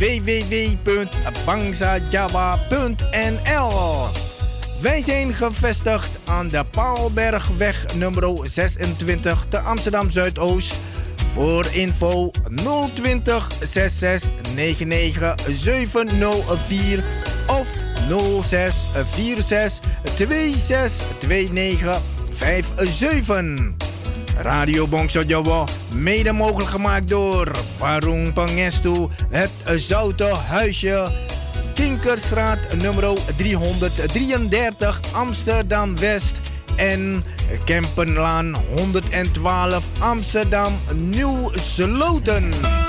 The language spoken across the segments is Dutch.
www.bangsajava.nl. Wij zijn gevestigd aan de Paalbergweg nummer 26 te Amsterdam Zuidoost. Voor info 020 66 99 704 of 06 46 26 29 57. Radio Bongso mede mogelijk gemaakt door Warung Pangestu, het Zoute Huisje, Kinkerstraat nummer 333 Amsterdam West en Kempenlaan 112 Amsterdam Nieuw Sloten.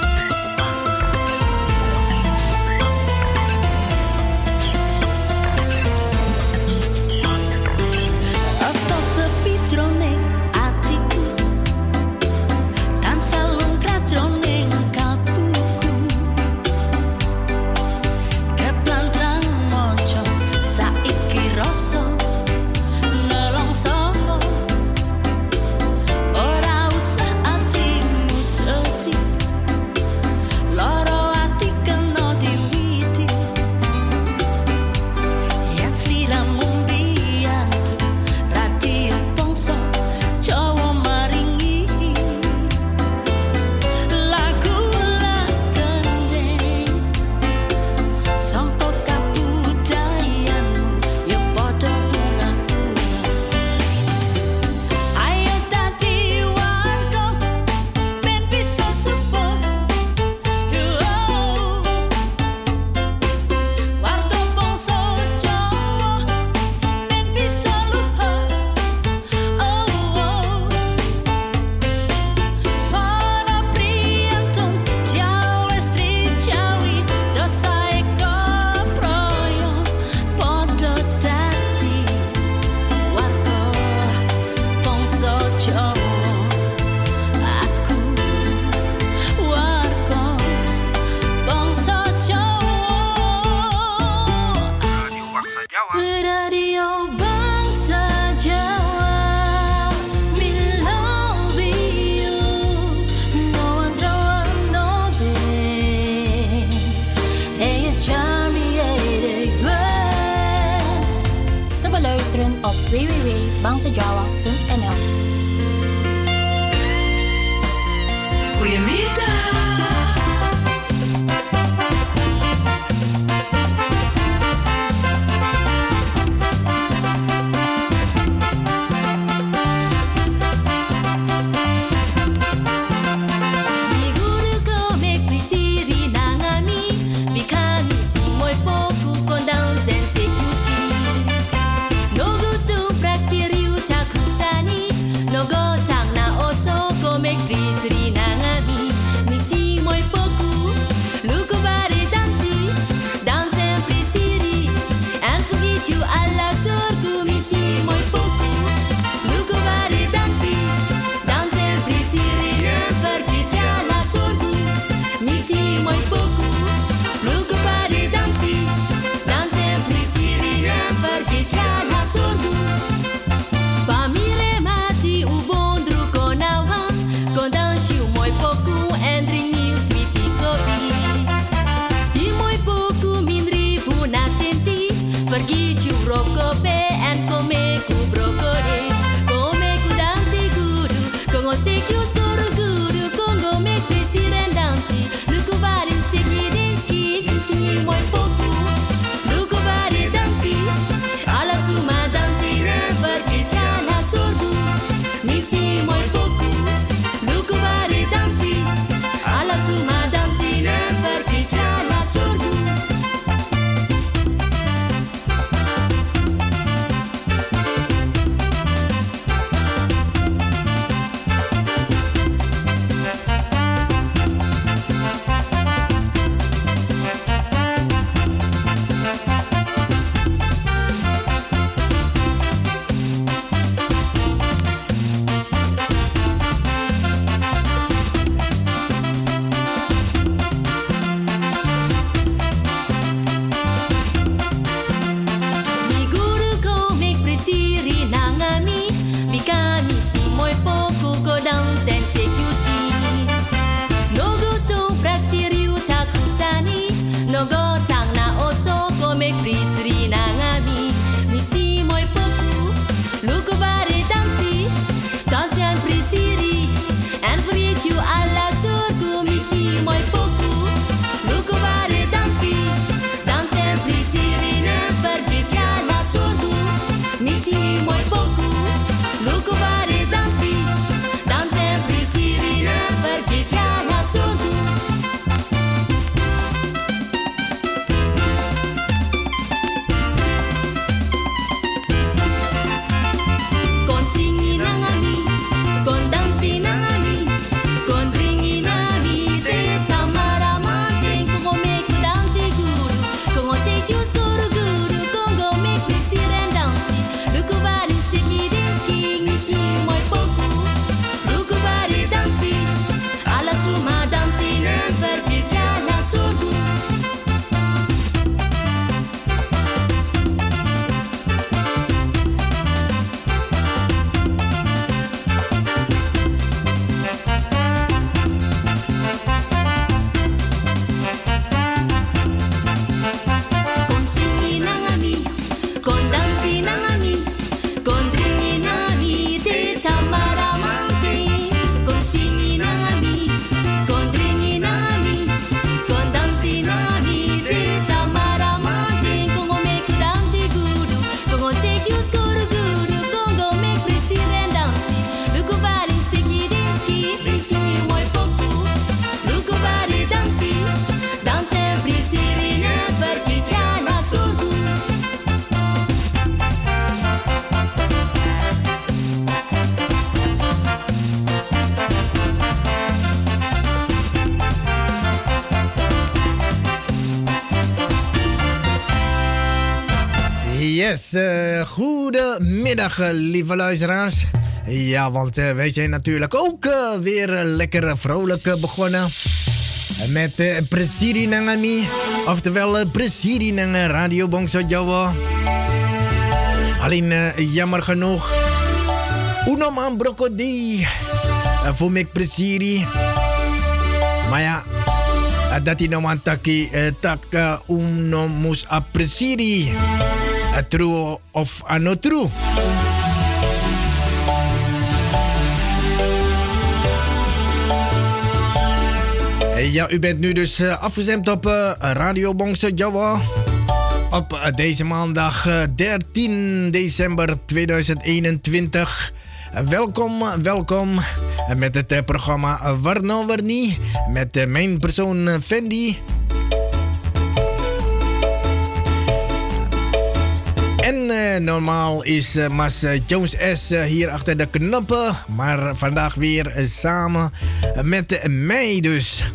Goedemiddag lieve luisteraars. Ja, want uh, wij zijn natuurlijk ook uh, weer lekker vrolijk begonnen. Met uh, Presiri Nangami, oftewel Presiri Nang Radio Bongso Jawa. Alleen jammer genoeg, Uno man brokodi, voor mij Presiri. Maar ja, dat hij nou taki tak uno mus Presiri. True of ano true. Ja, u bent nu dus uh, afgestemd op uh, Radio Bongse Java. Op uh, deze maandag 13 december 2021. welkom, welkom met het programma Warno Warnie. Met mijn persoon Fendi. En normaal is Mas Jones S hier achter de knoppen. Maar vandaag weer samen met mij dus.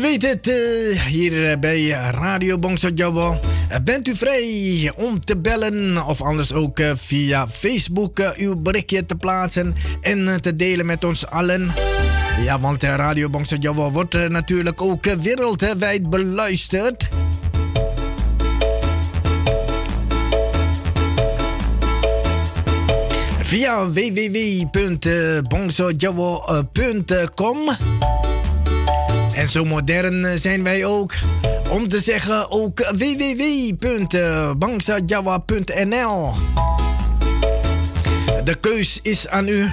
weet het, hier bij Radio Bongso Jabo. Bent u vrij om te bellen of anders ook via Facebook uw berichtje te plaatsen en te delen met ons allen? Ja, want Radio Bongso Jabo wordt natuurlijk ook wereldwijd beluisterd. Via www.bongsojawo.com en zo modern eh, zijn wij ook. Om te zeggen ook www.bangsajawa.nl. De keus is aan u.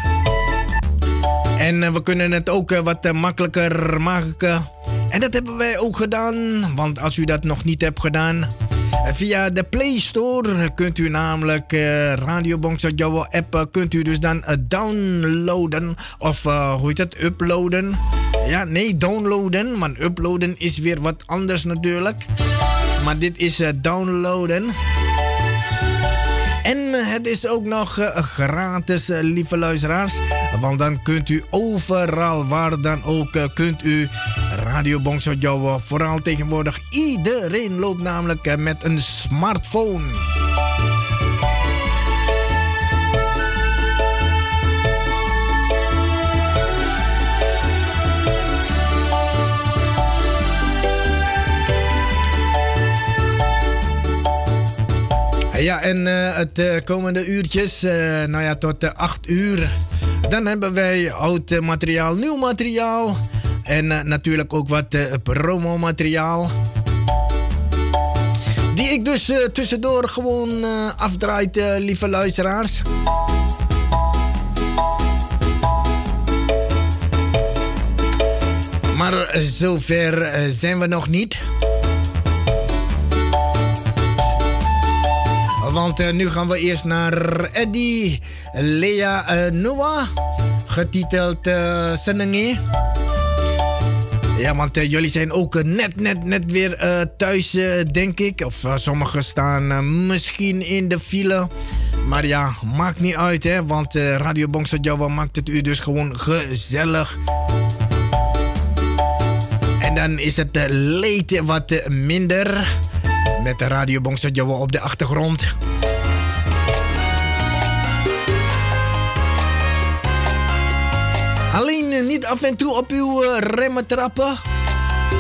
En eh, we kunnen het ook eh, wat makkelijker maken. En dat hebben wij ook gedaan. Want als u dat nog niet hebt gedaan. Via de Play Store kunt u namelijk Radio Bongsa Jawa app kunt u dus dan downloaden of hoe heet het uploaden. Ja, nee, downloaden. Maar uploaden is weer wat anders natuurlijk. Maar dit is downloaden. En eh, het is ook nog gratis, lieve luisteraars. Want dan kunt u overal, waar dan ook, kunt u Radio Jouwen. Vooral tegenwoordig, iedereen loopt namelijk met een smartphone. Ja, en uh, het komende uurtjes, uh, nou ja, tot 8 uur. Dan hebben wij oud materiaal, nieuw materiaal. En natuurlijk ook wat promomateriaal. Die ik dus tussendoor gewoon afdraait, lieve luisteraars. Maar zover zijn we nog niet. Want nu gaan we eerst naar Eddie Lea uh, Noah, getiteld uh. Ja, want jullie zijn ook net, net, net weer thuis, denk ik. Of sommigen staan misschien in de file. Maar ja, maakt niet uit, hè. Want Radio Bongsa Java maakt het u dus gewoon gezellig. En dan is het leed wat minder. Met de Radio Bongsa Java op de achtergrond. Niet af en toe op uw uh, remmen trappen.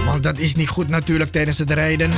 Want dat is niet goed natuurlijk tijdens het rijden.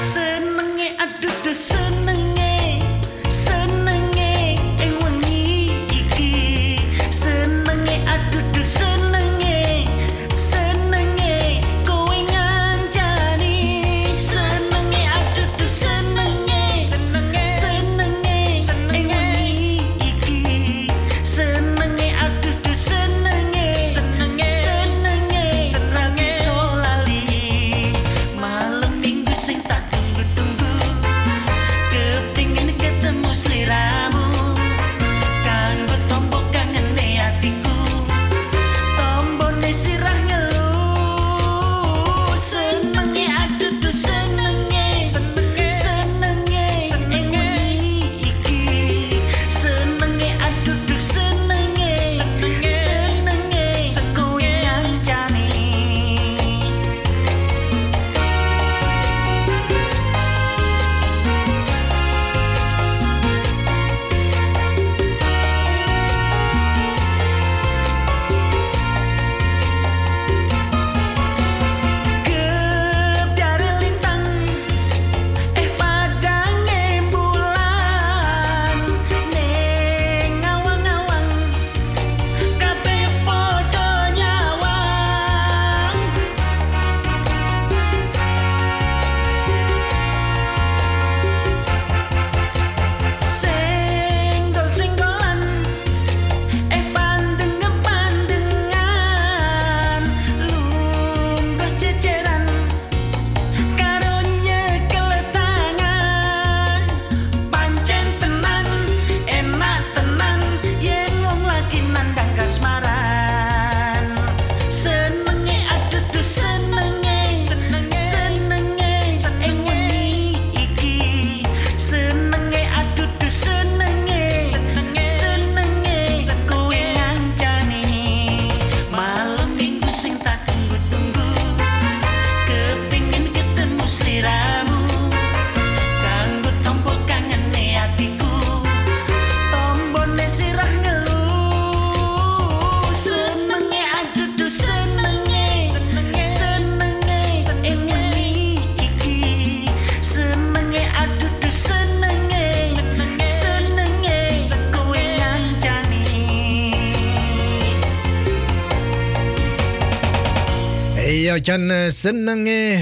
Ya chan seneng eh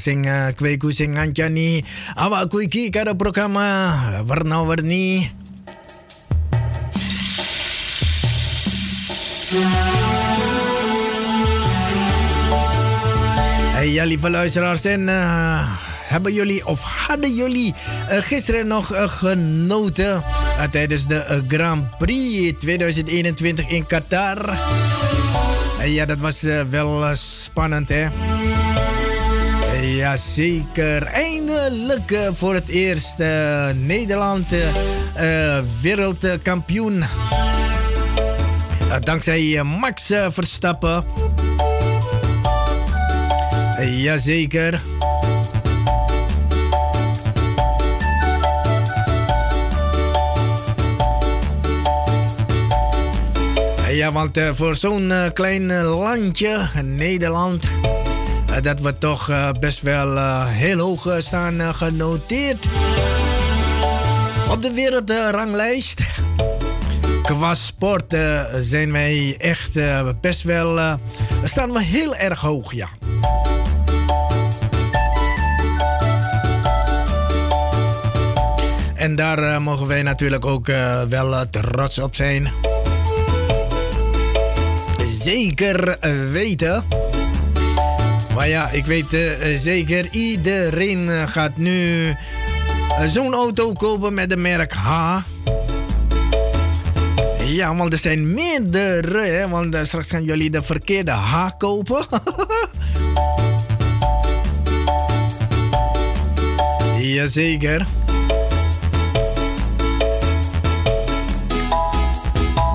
sing kweku sing ngancani awakku iki karo programa warna-warni. Hey, ja, lieve luisteraars, en uh, hebben jullie of hadden jullie gisteren nog uh, genoten tijdens de Grand Prix 2021 in Qatar? Ja, dat was wel spannend, hè? Jazeker. Eindelijk voor het eerst Nederland wereldkampioen. dankzij Max Verstappen. Jazeker. Ja, want uh, voor zo'n uh, klein uh, landje, Nederland, dat we toch best wel heel hoog staan genoteerd op de wereldranglijst. Qua sport zijn wij echt best wel, staan we heel erg hoog, ja. En daar mogen wij natuurlijk ook wel trots op zijn zeker weten. Maar ja, ik weet uh, zeker, iedereen gaat nu zo'n auto kopen met de merk H. Ja, want er zijn meerdere, hè, want straks gaan jullie de verkeerde H kopen. Jazeker.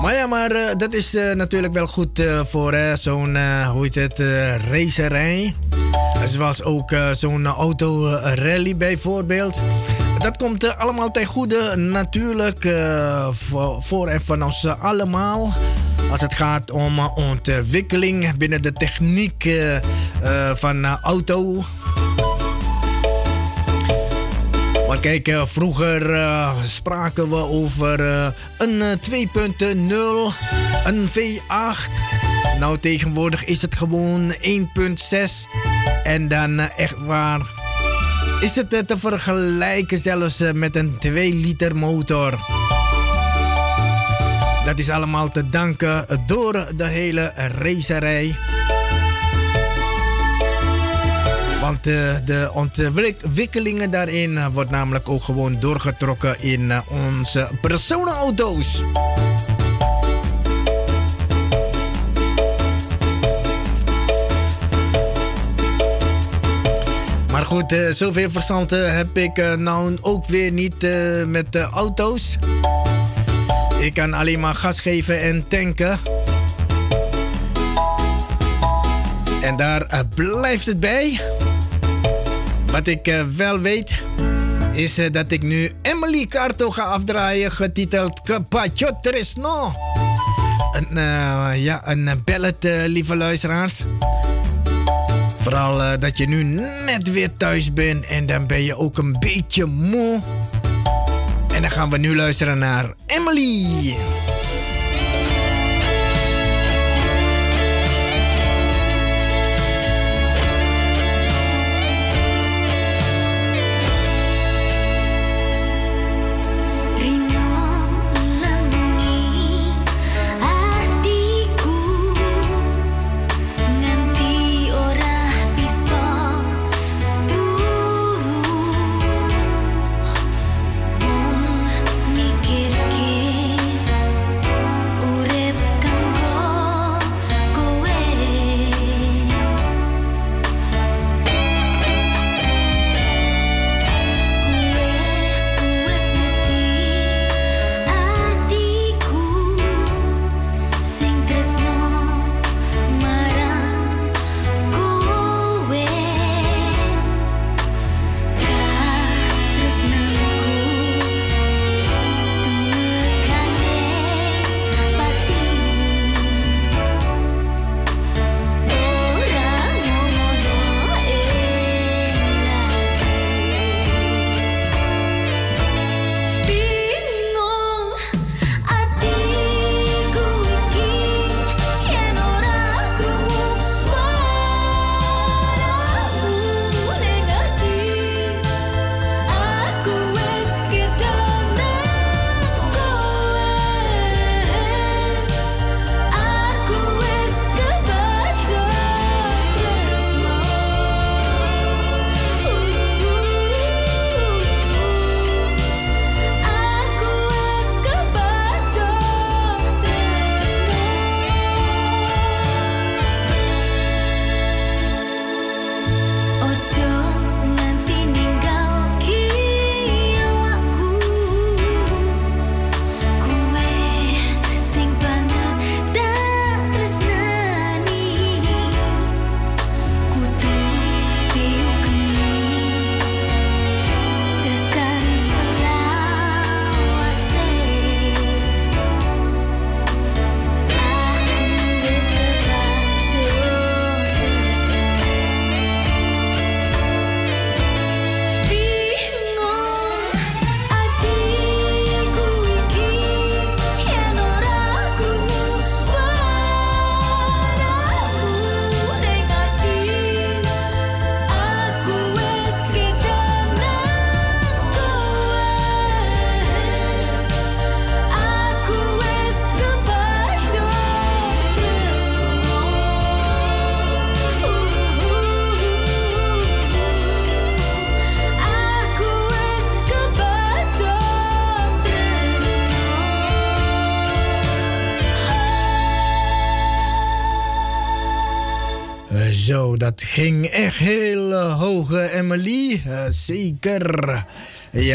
Maar ja, maar uh, dat is uh, natuurlijk wel goed uh, voor zo'n, hoe heet het, racerij. Zoals ook zo'n autorally bijvoorbeeld. Dat komt allemaal ten goede natuurlijk voor, voor en van ons allemaal. Als het gaat om ontwikkeling binnen de techniek van auto. Kijk, uh, vroeger uh, spraken we over uh, een 2.0, een V8. Nou, tegenwoordig is het gewoon 1.6. En dan echt waar. Is het te vergelijken zelfs met een 2 liter motor? Dat is allemaal te danken door de hele racerij. Want de, de ontwikkelingen daarin eh, wordt namelijk ook gewoon doorgetrokken in eh, onze personenauto's. Maar goed, zoveel verstand heb ik nou ook weer niet met de auto's. Ik kan alleen maar gas geven en tanken. En daar blijft het bij. Wat ik uh, wel weet, is uh, dat ik nu Emily Carto ga afdraaien, getiteld Capaccio Tresno. Een, uh, ja, een ballet, lieve luisteraars. Vooral dat je nu net weer thuis bent en dan ben je ook een beetje moe. En dan gaan we nu luisteren naar Emily.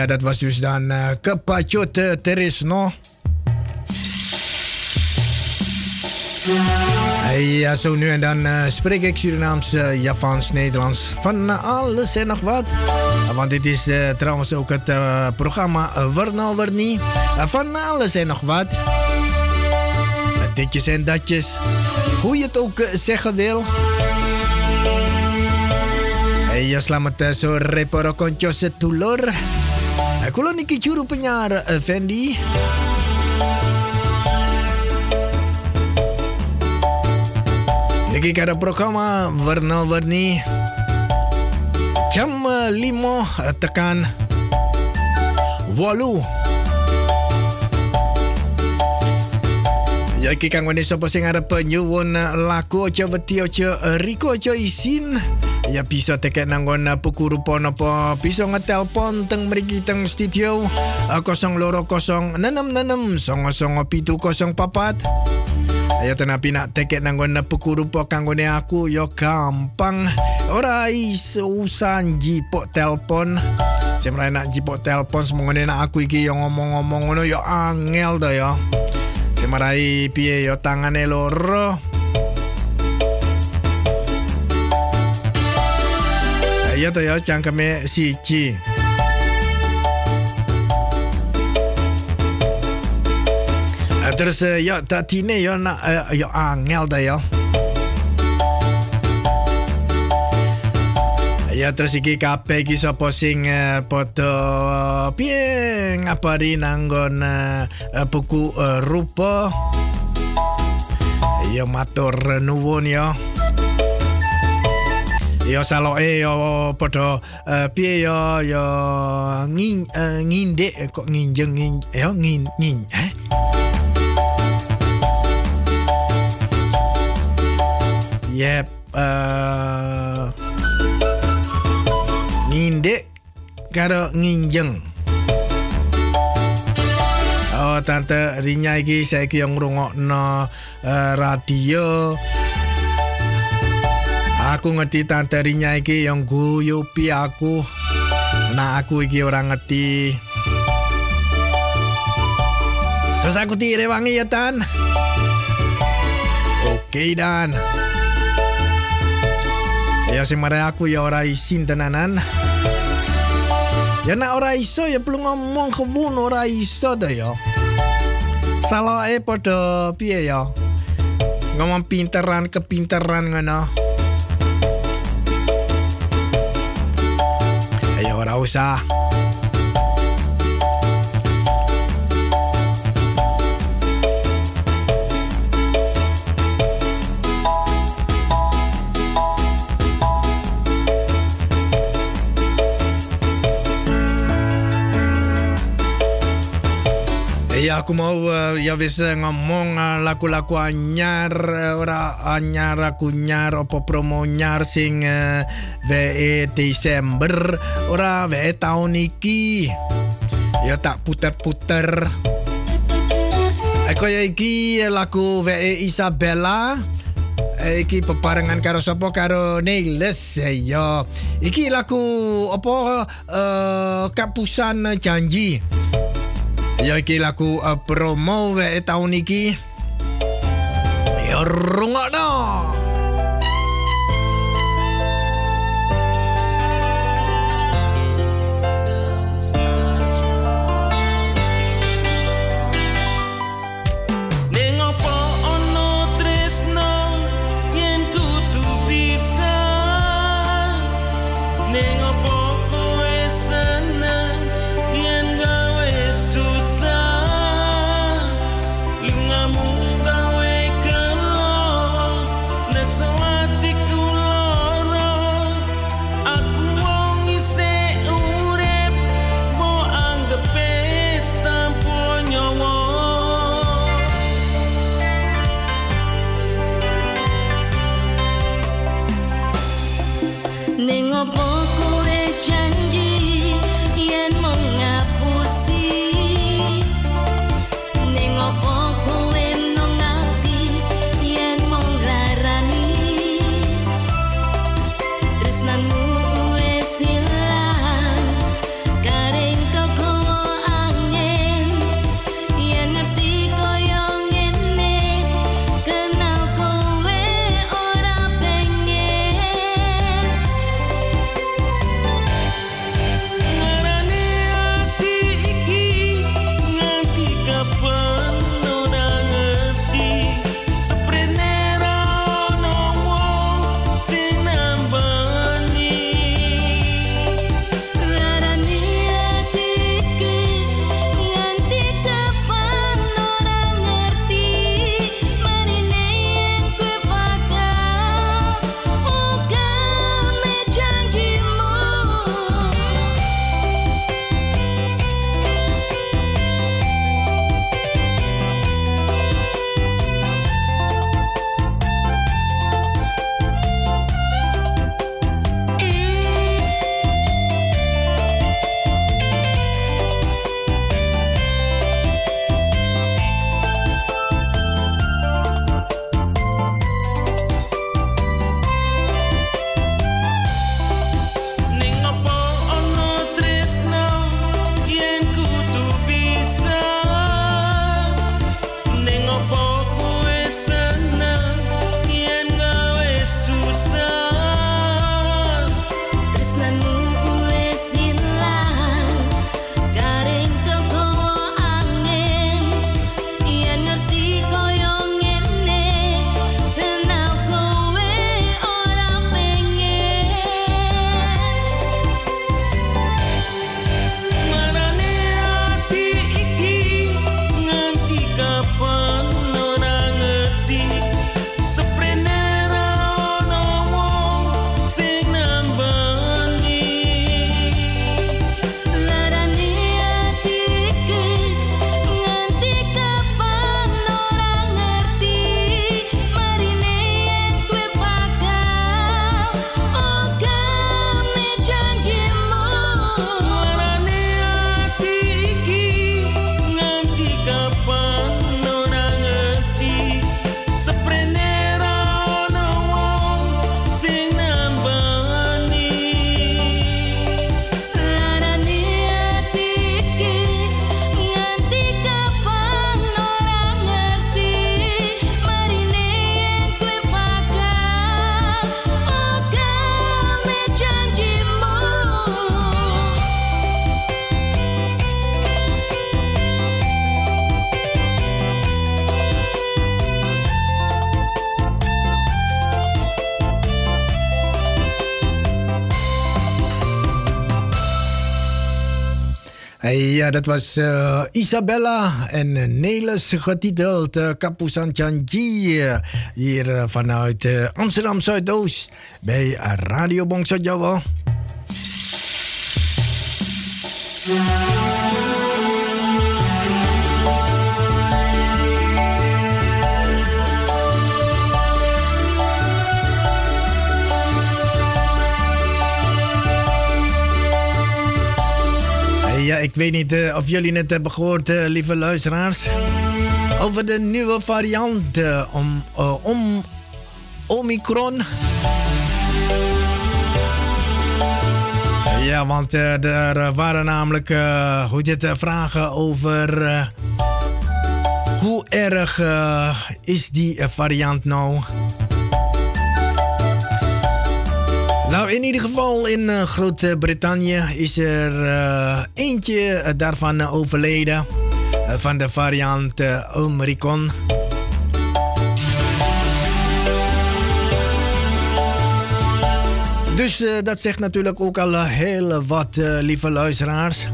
Ja, dat was dus dan uh, Capachote Teresno. Ja, zo nu en dan uh, spreek ik Surinaams, uh, Javans, Nederlands, van alles en nog wat. want dit is trouwens ook het programma Warnal Warnie. van alles en nog wat. ditjes en datjes. Hoe je het ook zeggen wil. Ja, selamat sore para konco setulur. Kulo niki juru penyiar Fendi. Niki kada programma Warna Warni. Jam 5 tekan. Walu. Ya iki kang wene sapa sing arep nyuwun lagu aja wedi aja riko aja isin Ya bisa teket nanggon puku rupa napa bisa ngetelpon teng mriki teng studio. 0206 66 songo pitu kosong papat. Ayo tenapi nak teket nanggon puku rupa kanggone aku yo gampang. Ora iso usah jipok telpon. Semrai nak jipok telpon semongone nak aku iki yo ngomong-ngomong ngono yo angel to yo. Semrai piye yo tangane loro ya to ya cangkeme siji. Terus ya tatine ya nak ya angel dah ya. Ya terus iki kabeh iki sapa sing uh, padha piye ngapari nanggon uh, buku uh, rupa. Ya matur nuwun ya. Yo saloke yo padha uh, piye yo yo ngin uh, ngindek kok nginjeng ngin yo ngin ngin eh Yep, uh, ngindek karo nginjeng. Oh, tante Rinya iki saiki yang ngrungokno radio. Aku ngerti tante Rinya iki yang guyupi aku. Nah aku iki orang ngerti. Terus aku tire wangi ya Tan. Oke Dan. Ya sing aku ya ora isin tenanan. Ya nak ora iso ya perlu ngomong kebun ora iso dah ya. Salah eh podo piye ya. Ngomong pinteran kepinteran ngono. Ora usah. Ya aku mau uh, ya wis ngomong laku-laku anyar ora anyar aku nyar apa promo nyar sing uh, WE Desember ora WE tahun. Ya tak puter-puter. Eko ya iki laku WE Isabella. Iki peparengan karo sapa karo Niles ya. Iki laku apa uh, kapusan janji. Ya iki lagu uh, promo wae tahun iki. Ya rungokno. Ja, dat was uh, Isabella en Nelis getiteld uh, Kapusan Chanji. Hier vanuit Amsterdam Zuidoost bij Radio Bongso Jawa. Ik weet niet uh, of jullie het hebben gehoord, uh, lieve luisteraars. Over de nieuwe variant uh, om, om Omicron. Ja, want er waren namelijk hoe dit, vragen over hoe erg is die variant nou? Nou, in ieder geval in uh, Groot-Brittannië is er uh, eentje uh, daarvan overleden. van de variant Omicron. Dus dat zegt natuurlijk ook al heel wat, lieve luisteraars.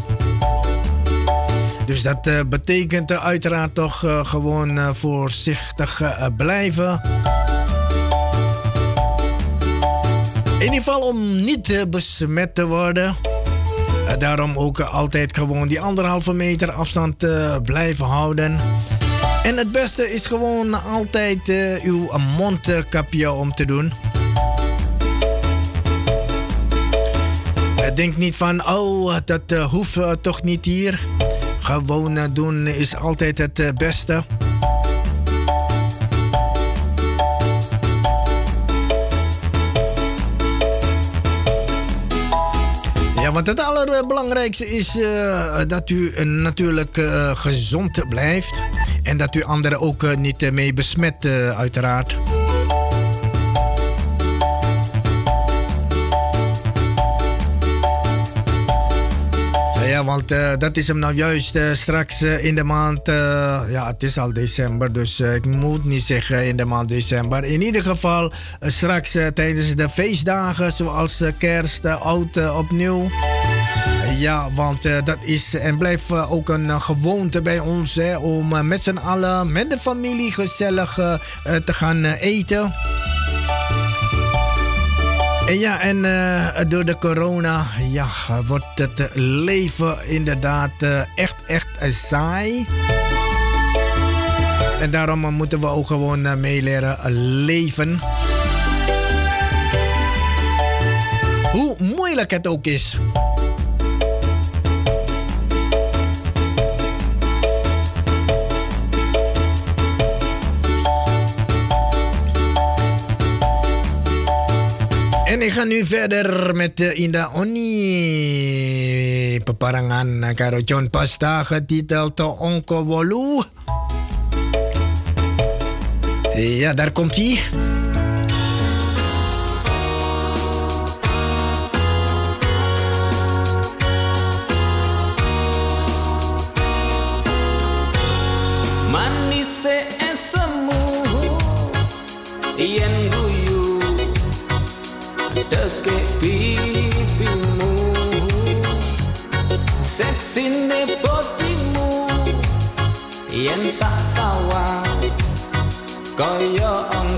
Dus dat betekent uiteraard toch gewoon voorzichtig blijven. In ieder geval om niet besmet te worden. Eh, daarom ook altijd gewoon die anderhalve meter afstand uh, blijven houden. En het beste is gewoon altijd uw mondkapje om te doen. Denk niet van, oh, dat hoeft toch niet hier. Gewoon doen is altijd het beste. Want het allerbelangrijkste is uh, dat u natuurlijk uh, gezond blijft. En dat u anderen ook niet mee besmet, uiteraard. Ja, want uh, dat is hem nou juist uh, straks uh, in de maand. ja, het is al december, dus ik moet niet zeggen in de maand december. In ieder geval straks tijdens de feestdagen, zoals kerst, oud, opnieuw. Ja, want dat is en blijft ook een gewoonte bij ons hè, om met z'n allen, met de familie, gezellig te gaan eten. En ja, en uh, door de corona ja, wordt het leven inderdaad uh, echt, echt saai. En daarom moeten we ook gewoon uh, meeleren leven. Hoe moeilijk het ook is. En ik ga nu verder met uh, Inda Oni. Peparangan karo John Pasta getiteld To Onko Wolu. Ja, daar komt hij. Kaya engkau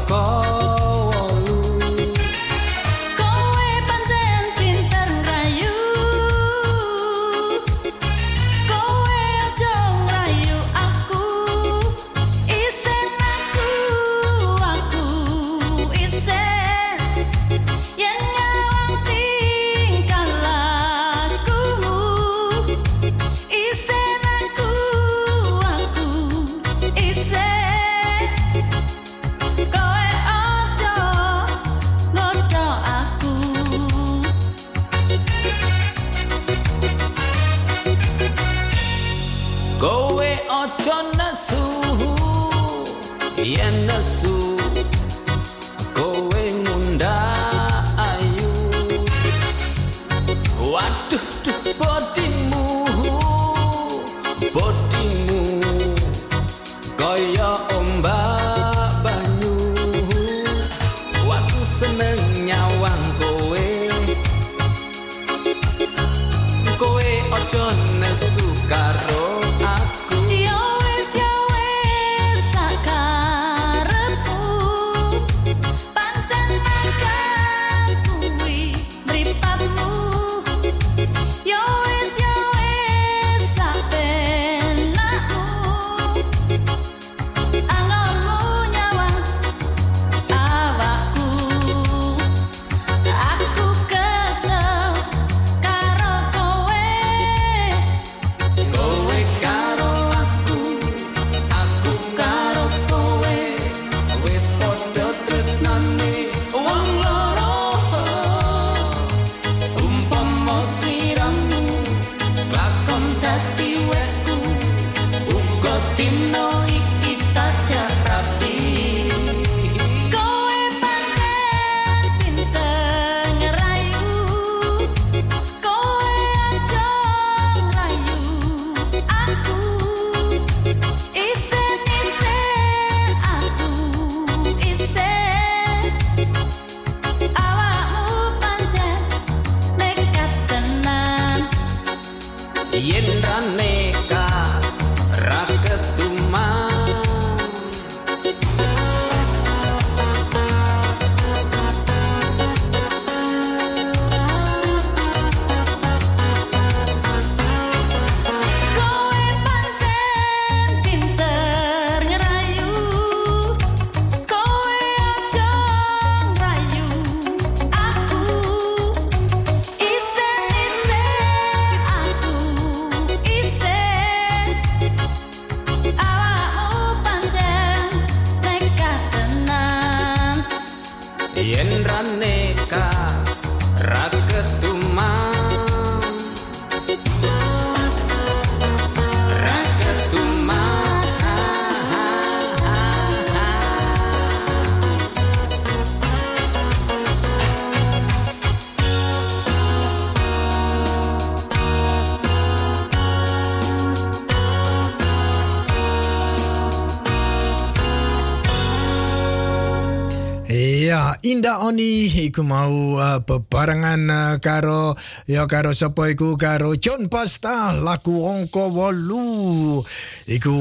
iku mau uh, bebarengan uh, karo ya karo sapa iku? Karo John Pasta laku ongko wolu. Iku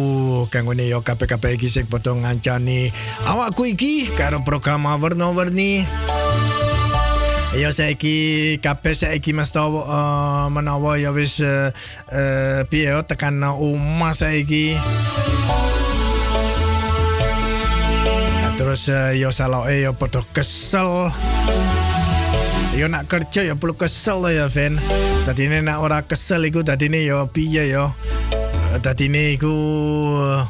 kanggone yo KPKP iki sing padha ngancani awakku iki karo program warna-warni Ya saiki kabeh saiki mesti uh, menawa ya wis uh, uh, tekan omah saiki. Terus uh, salah eh yo podo kesel. Yo nak kerja yo perlu kesel ya Fen. Tadi ini nak ora kesel iku tadi ini yo piye yo. Tadi ini iku uh,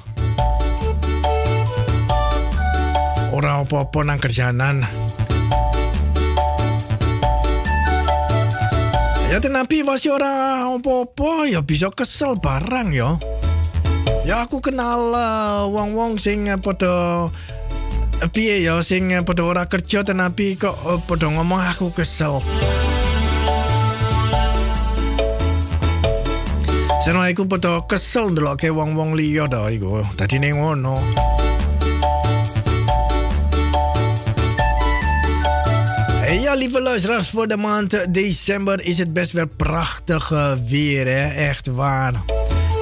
ora apa-apa nang kerjaanan. Ya tapi masih ora apa-apa ya bisa kesel barang yo. Ya aku kenal uh, wong-wong sing uh, podo piye ya sing padha ora kerja tenapi kok uh, padha ngomong aku kesel. Seno aku padha kesel ndelokke wong-wong liya to iku. Dadi ning ngono. Ja, lieve luisteraars, voor de maand december is het best wel prachtig weer, hè? echt waar.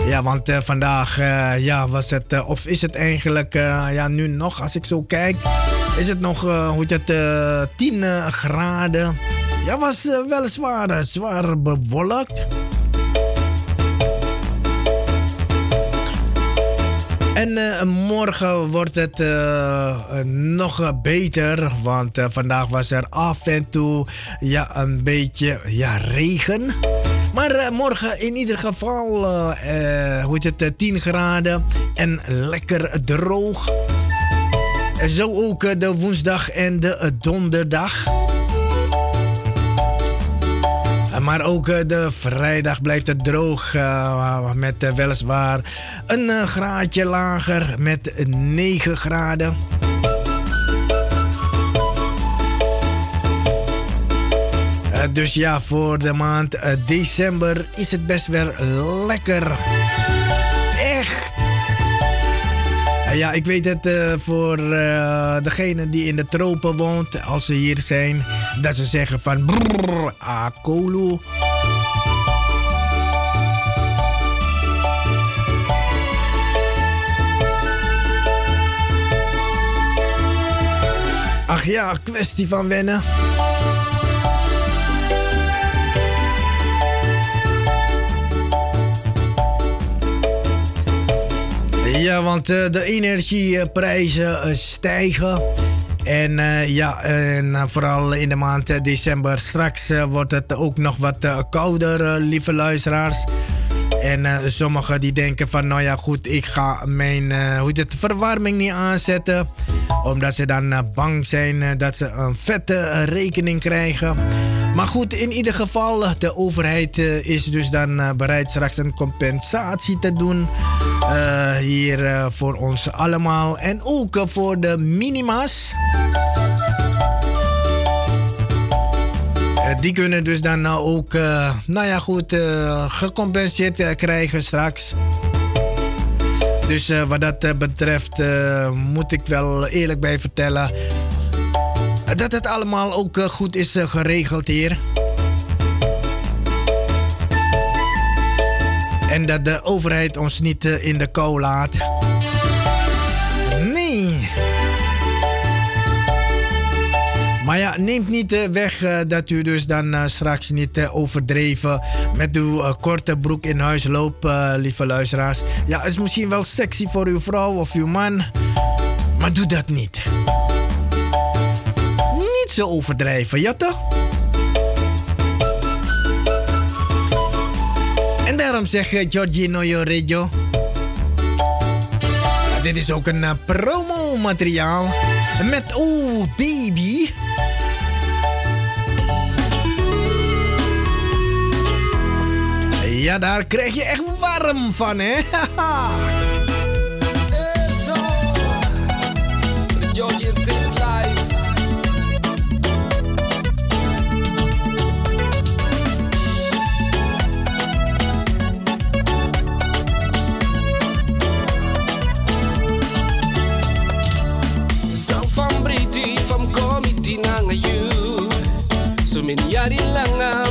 Ja, want uh, vandaag uh, ja, was het, uh, of is het eigenlijk, ja, nu nog, als ik zo kijk, is het nog, hoe het, 10 graden. Ja, was weliswaar zwaar bewolkt. En morgen wordt het nog beter, want vandaag was er af en toe ja, een beetje ja, regen. Maar uh, morgen in ieder geval, uh, hoe het, 10 graden en lekker droog. Zo ook de woensdag en de donderdag. Maar ook de vrijdag blijft het droog met weliswaar een graadje lager met 9 graden. Dus ja, voor de maand uh, december is het best wel lekker. Echt. Uh, ja, ik weet het voor degene die in de tropen woont, als ze hier zijn, dat ze zeggen van brrr, akolu. Ach ja, kwestie van wennen. Ja, want uh, de energieprijzen uh, stijgen. En uh, ja, en vooral in de maand december. Straks wordt het ook nog wat kouder, lieve luisteraars. En sommigen die denken van, nou ja goed, ik ga mijn hoe het, verwarming niet aanzetten. Omdat ze dan bang zijn dat ze een vette rekening krijgen. Maar goed, in ieder geval, de overheid uh, is dus dan uh, bereid straks een compensatie te doen. Uh, hier voor ons allemaal. En ook voor de minima's. die kunnen dus dan ook, nou ja goed, gecompenseerd krijgen straks. Dus wat dat betreft moet ik wel eerlijk bij vertellen dat het allemaal ook eh, goed is eh, geregeld hier. En dat de overheid ons niet eh, in de kou laat. Nee. Maar ja, neemt niet weg dat u dus dan straks niet overdreven met uw korte broek in huis loopt, lieve luisteraars. Ja, is misschien wel sexy voor uw vrouw of uw man, maar doe dat niet zo overdrijven, ja toch? En daarom zeg Giorgino Radio. Dit is ook een uh, promo-materiaal met Oh Baby. Ja, daar krijg je echt warm van, hè? Suminiari من ياري لنا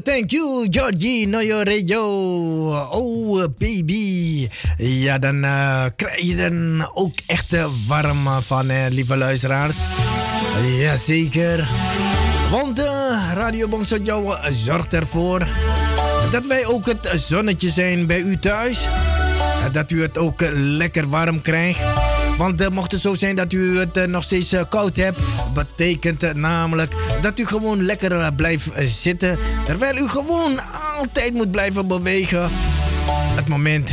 thank you, Georgie Noyo Radio. Oh, baby. Ja, dan uh, krijg je dan ook echt warm van, lieve luisteraars. Jazeker. Want uh, Radio zorgt ervoor dat wij ook het zonnetje zijn bij u thuis. Dat u het ook lekker warm krijgt. Want mocht het zo zijn dat u het nog steeds koud hebt, betekent namelijk dat u gewoon lekker blijft zitten. Terwijl u gewoon altijd moet blijven bewegen. Het moment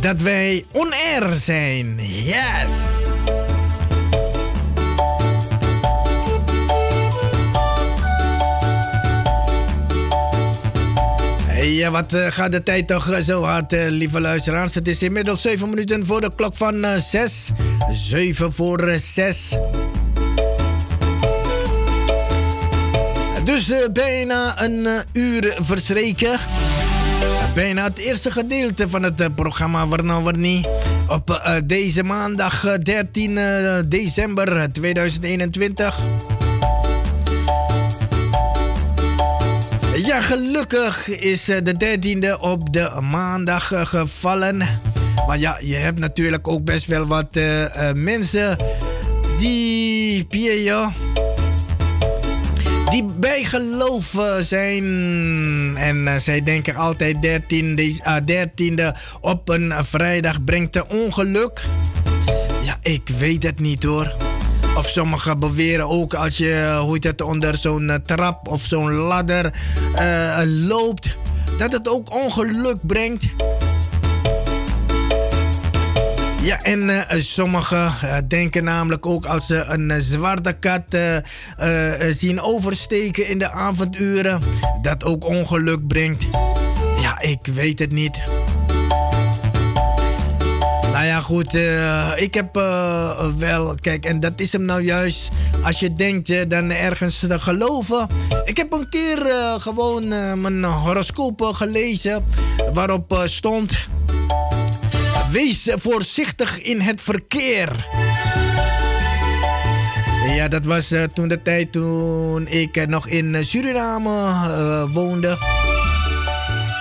dat wij on-air zijn. Yes! Ja, wat uh, gaat de tijd toch zo hard, lieve luisteraars. Het is inmiddels 7 minuten voor de klok van uh, 6. 7 voor 6. Dus bijna een uur verstreken. Bijna het eerste gedeelte van het programma Warna Warni. Op deze maandag 13 december 2021. Ja, gelukkig is eh, de 13e op de maandag eh, gevallen. Maar ja, je hebt natuurlijk ook best wel wat mensen die, Pierre, die bijgeloven zijn. En uh, zij denken altijd 13 uh, 13e op een vrijdag brengt een ongeluk. Ja, ik weet het niet hoor. Of sommigen beweren ook als je hoe het, onder zo'n eh, trap of zo'n ladder uh, loopt, dat het ook ongeluk brengt. Ja, en uh, sommigen uh, denken namelijk ook als ze een uh, zwarte kat zien oversteken in de avonduren, dat ook ongeluk brengt. Ja, ik weet het niet. Nou ja, goed. Ik heb wel. Kijk, en dat is hem nou juist. Als je denkt dan ergens te geloven. Ik heb een keer gewoon mijn horoscoop gelezen. Waarop stond. Wees voorzichtig in het verkeer. Ja, dat was toen de tijd toen ik nog in Suriname woonde.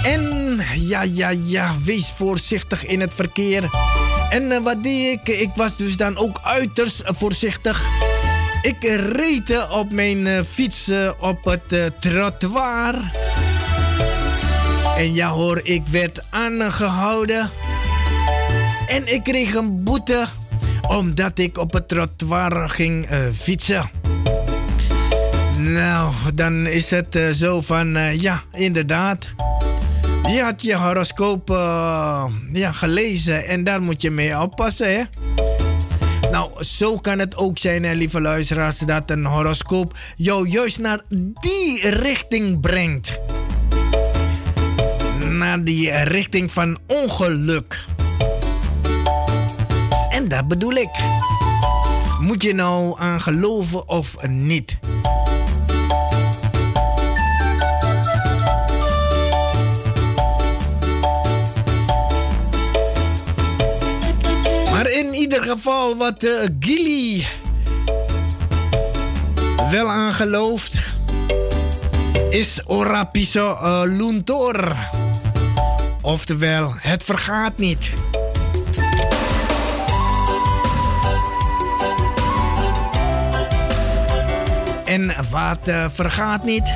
En ja, ja, ja, wees voorzichtig in het verkeer. En wat deed ik? Ik was dus dan ook uiterst voorzichtig. Ik reed op mijn fiets op het trottoir. En ja hoor, ik werd aangehouden. En ik kreeg een boete omdat ik op het trottoir ging fietsen. Nou, dan is het zo van, ja, inderdaad. Je had je horoscoop ja, gelezen en daar moet je mee oppassen, hè? Nou, zo kan het ook zijn, hè, lieve luisteraars, dat een horoscoop jou juist naar die richting brengt. Naar die richting van ongeluk. Dat bedoel ik. Moet je nou aan geloven of niet? in ieder geval wat uh, Gilly wel aan gelooft, is Orapiso uh, Luntor. Oftewel, het vergaat niet. En wat uh, vergaat niet?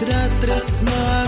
Uripe ben piso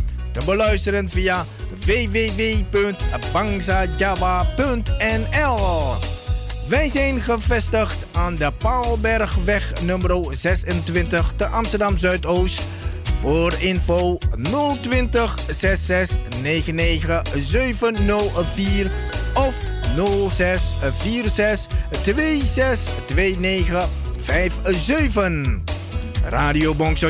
Te beluisteren via www.bangsajawa.nl Wij zijn gevestigd aan de Paalbergweg nummer 26 te Amsterdam Zuidoost. Voor info 020 66 99 704 of 06 46 26 29 57. Radio Bongso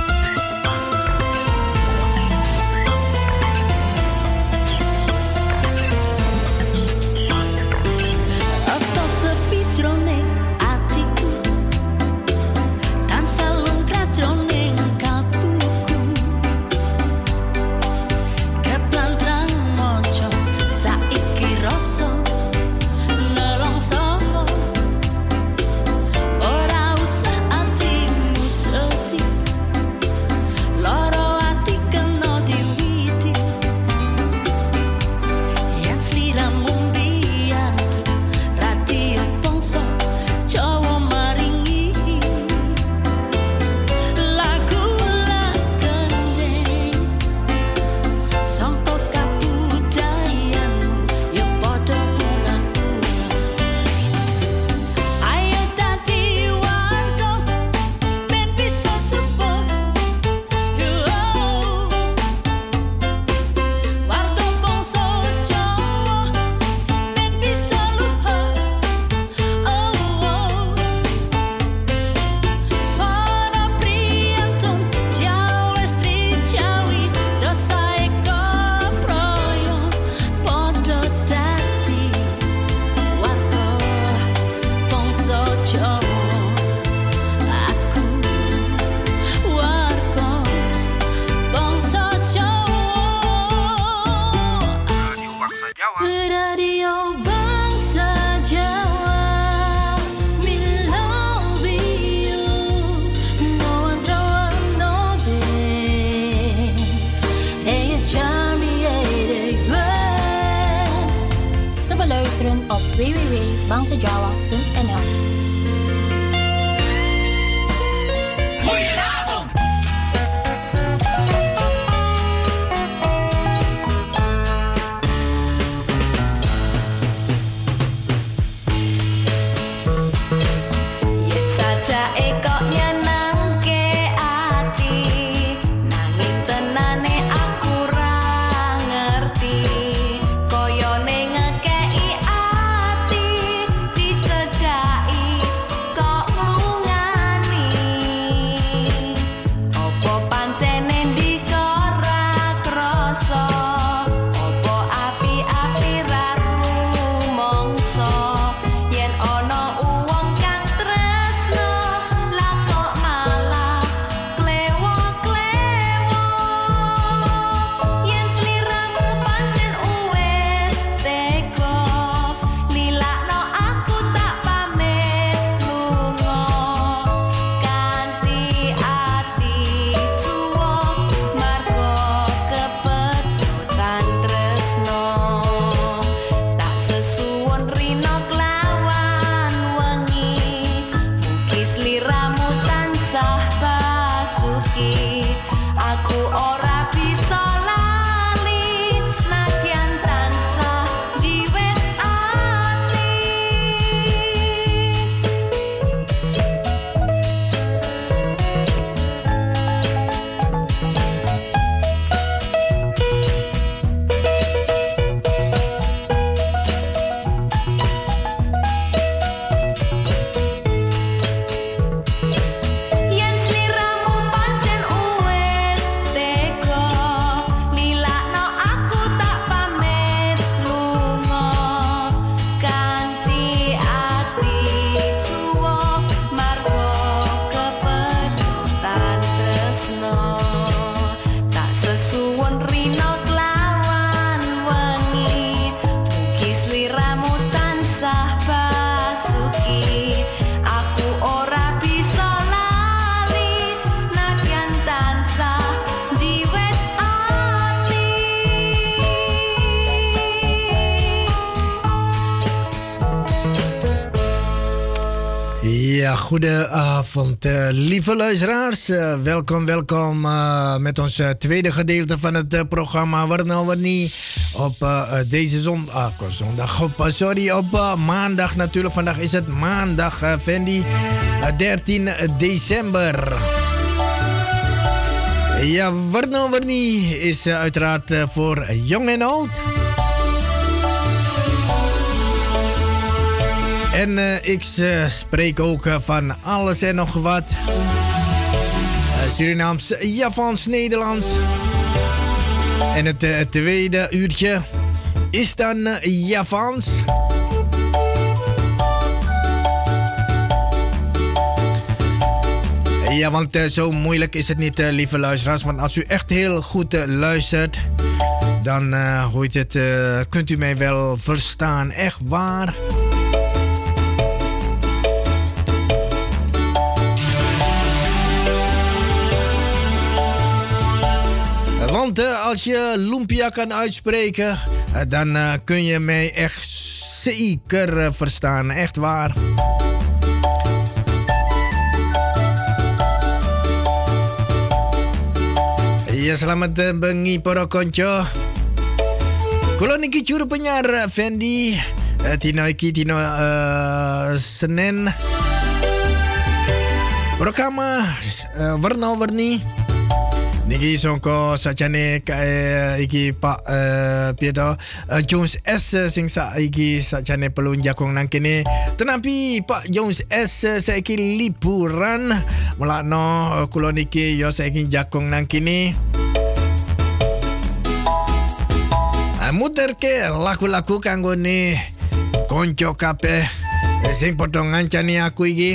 Ja, goedenavond, uh, lieve luisteraars. Uh, welkom, welkom uh, met ons tweede gedeelte van het programma Waar nou wat niet op deze zondag, ah, zondag op, sorry, op maandag natuurlijk. Vandaag is het maandag, Fendi, 13 december. Ja, Waar wat niet is uiteraard voor jong en oud. En uh, ik uh, spreek ook uh, van alles en nog wat. Surinaams, Javans, Nederlands. En het tweede uurtje is dan Javans. Ja, want zo moeilijk is het niet, lieve luisteraars. Want als u echt heel goed luistert, dan hoort het, kunt u mij wel verstaan. Echt waar. Als je lumpia kan uitspreken, uh, dan uh, kun je mij echt zeker verstaan. Echt waar. Ya selamat bengi para konco. Kulo niki juru penyiar Fendi. Tino iki tino uh, Senin. Warna-warni. Niki songko sakjane kae iki Pak uh, Pieto uh, Jones S uh, sing sa iki sakjane perlu jakong nang kene. Tetapi Pak Jones S saiki liburan. Mulakno uh, kula niki yo saiki jakong nang kene. Uh, muter ke laku-laku kanggo ne konco kape sing padha ngancani aku iki.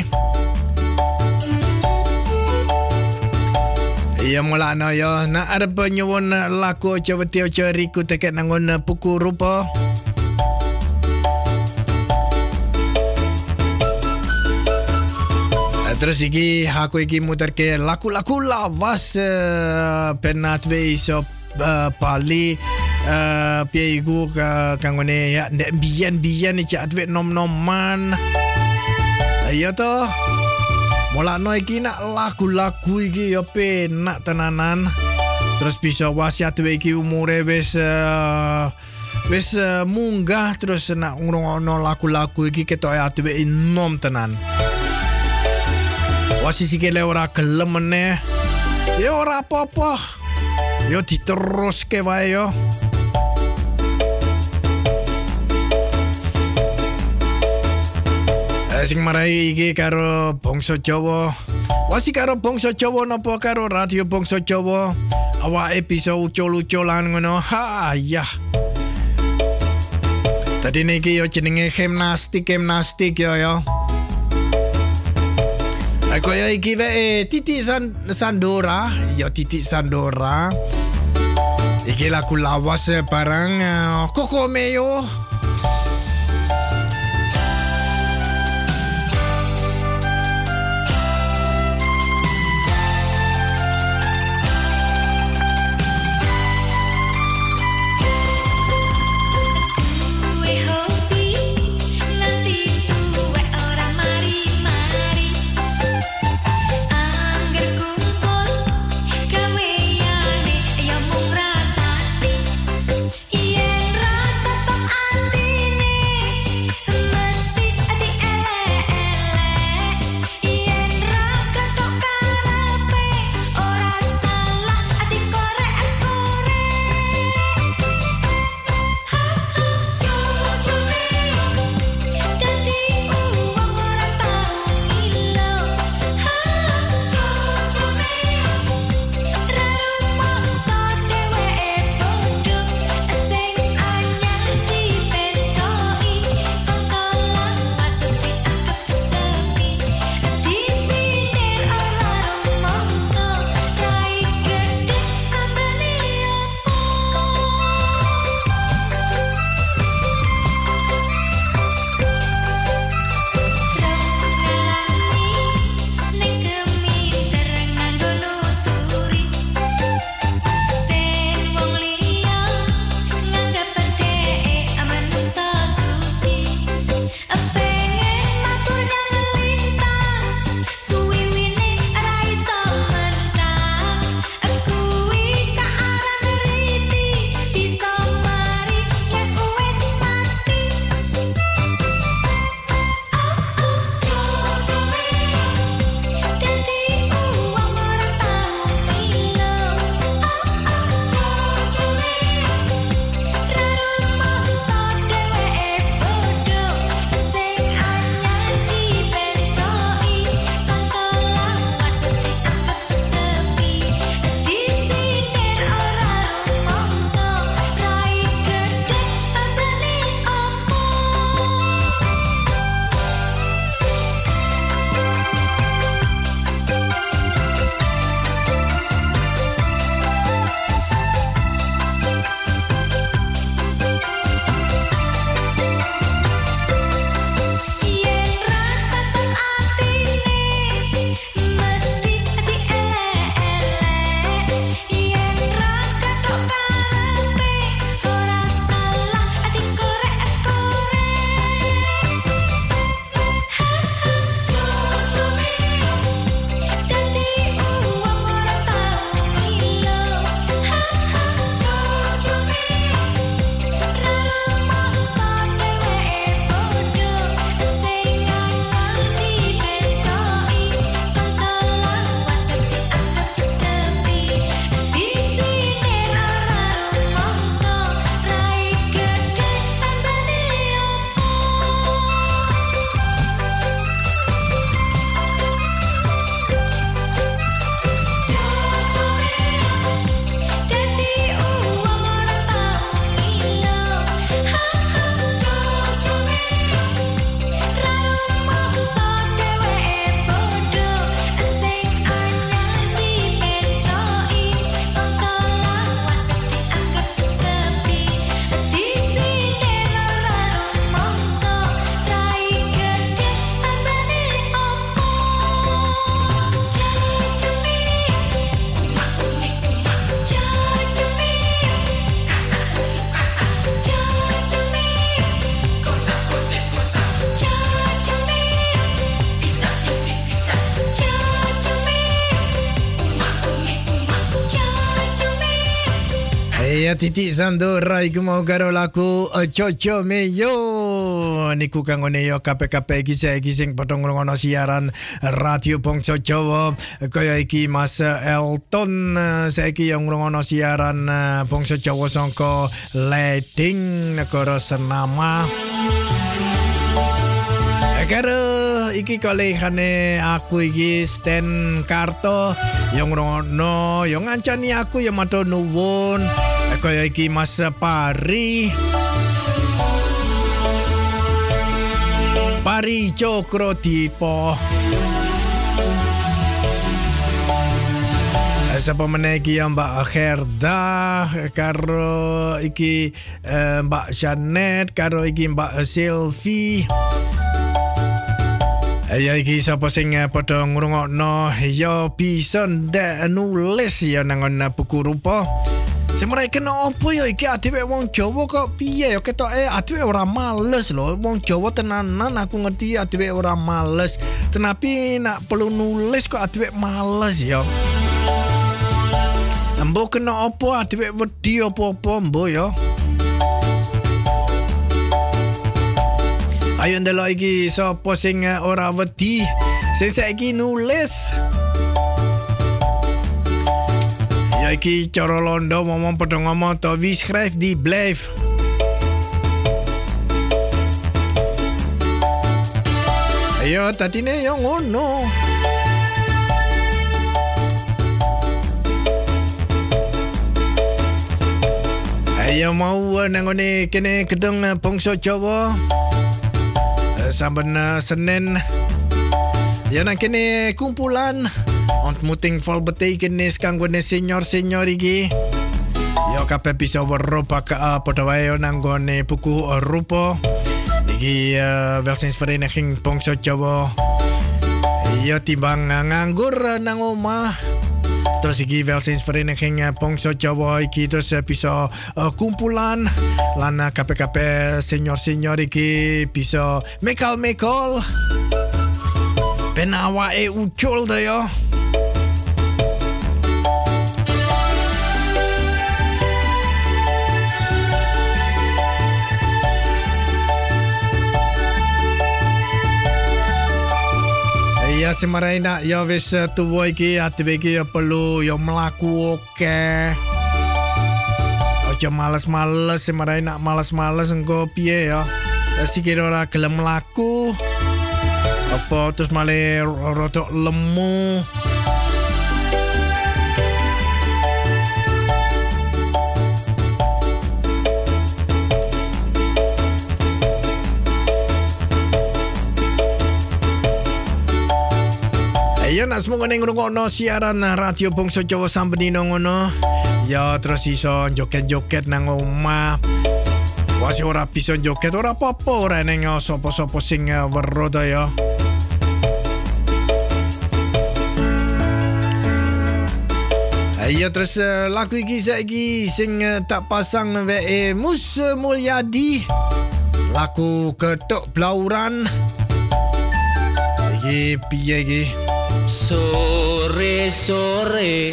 Ya mula no yo na ada penyuwun laku coba tio cari ku teket nangon puku rupa. Terus iki aku iki muter ke laku-laku lawas uh, pena twee so uh, pali uh, pia iku ka kangone ya ndek biyen-biyen iki atwe nom-noman. Mula no iki nak lagu-lagu iki yo penak tenanan. Terus bisa wasiat iki umure wis uh, wis uh, munggah terus nak ngrungokno lagu-lagu iki ketok atuwe enom tenan. Wasi sikile ora gelem meneh. Ya ora apa-apa. Yo diteruske wae yo. Sing marai iki karo bangsa Jawa. Wasi karo bangsa Jawa napa karo radio bangsa Jawa? Awa episode ucul-uculan ngono. Ha ya. Tadi niki yo jenenge gimnastik gimnastik yo yo. Aku yo iki wae Titi San Sandora, yo Titi Sandora. Iki laku lawas barang uh, koko meyo. Ya titik sandora iku mau karo lagu Coco Meyo niku kang ngene yo KPKP iki saiki sing padha ngrungokno siaran Radio Bangsa Jawa. Kaya iki Mas Elton saiki yo ngrungokno siaran Bangsa Jawa sangka Leding negara Senama. Karo iki kolehane aku iki Sten Karto. Yang rono yang ngancani aku yang matur nuwun kaya iki Mas Pari Pari Cokro Dipo Sapa meneh iki ya Mbak Herda karo iki eh, Mbak Janet karo iki Mbak Sylvie. Ya iki sapa sing padha ngrungokno? Ya bisa ndak nulis ya nang buku rupa. Semare kena opo ya iki adewe wong Jawa kok piye ya ketoke adewe ora males lho. Wong Jawa tenanan aku ngerti adewe ora males. Tenapi nak perlu nulis kok adewe males ya. Mbok kena opo adewe wedi opo-opo mbok ya. Ayo ndelok iki sapa sing ora wedi sing saiki nulis. Ja, iki cara londo ngomong padha ngomong to wie schrijft die blijf. Ayo tatine yo ngono. Ayo mau nangone kene kedeng bangsa Jawa. saben uh, Senin ya nang kene kumpulan ontmoeting vol betekenis kanggo ne senior-senior iki. Ya kabeh bisa weruh pak uh, padha wae nang gone buku uh, rupa iki uh, welsinsvereniging Bangsa Jawa ya timbang uh, nganggur uh, nang omah terus iki welsinsvereniging Bangsa Jawa iki terus bisa kumpulan. Lan KPKP senior-senior iki bisa mekal-mekal ben awake ucul to ya Ya nak ya wis tuwa iki atibe iki ya perlu ya mlaku oke. Aja males-males semarai nak males-males engko piye ya. Sikir ora gelem mlaku. Apa terus malah rodok lemu. Ya nak semua kena ngrungokno siaran Radio Bangsa Jawa Sambedino ngono. Ya terus iso joget-joget nang omah. Wasi ora bisa joget ora apa-apa ora neng sapa-sapa sing weruh ya. Ayo terus uh, lagu iki saiki sing uh, tak pasang wae Mus Mulyadi. Lagu ketuk blauran. Iki piye iki? Sore-sore.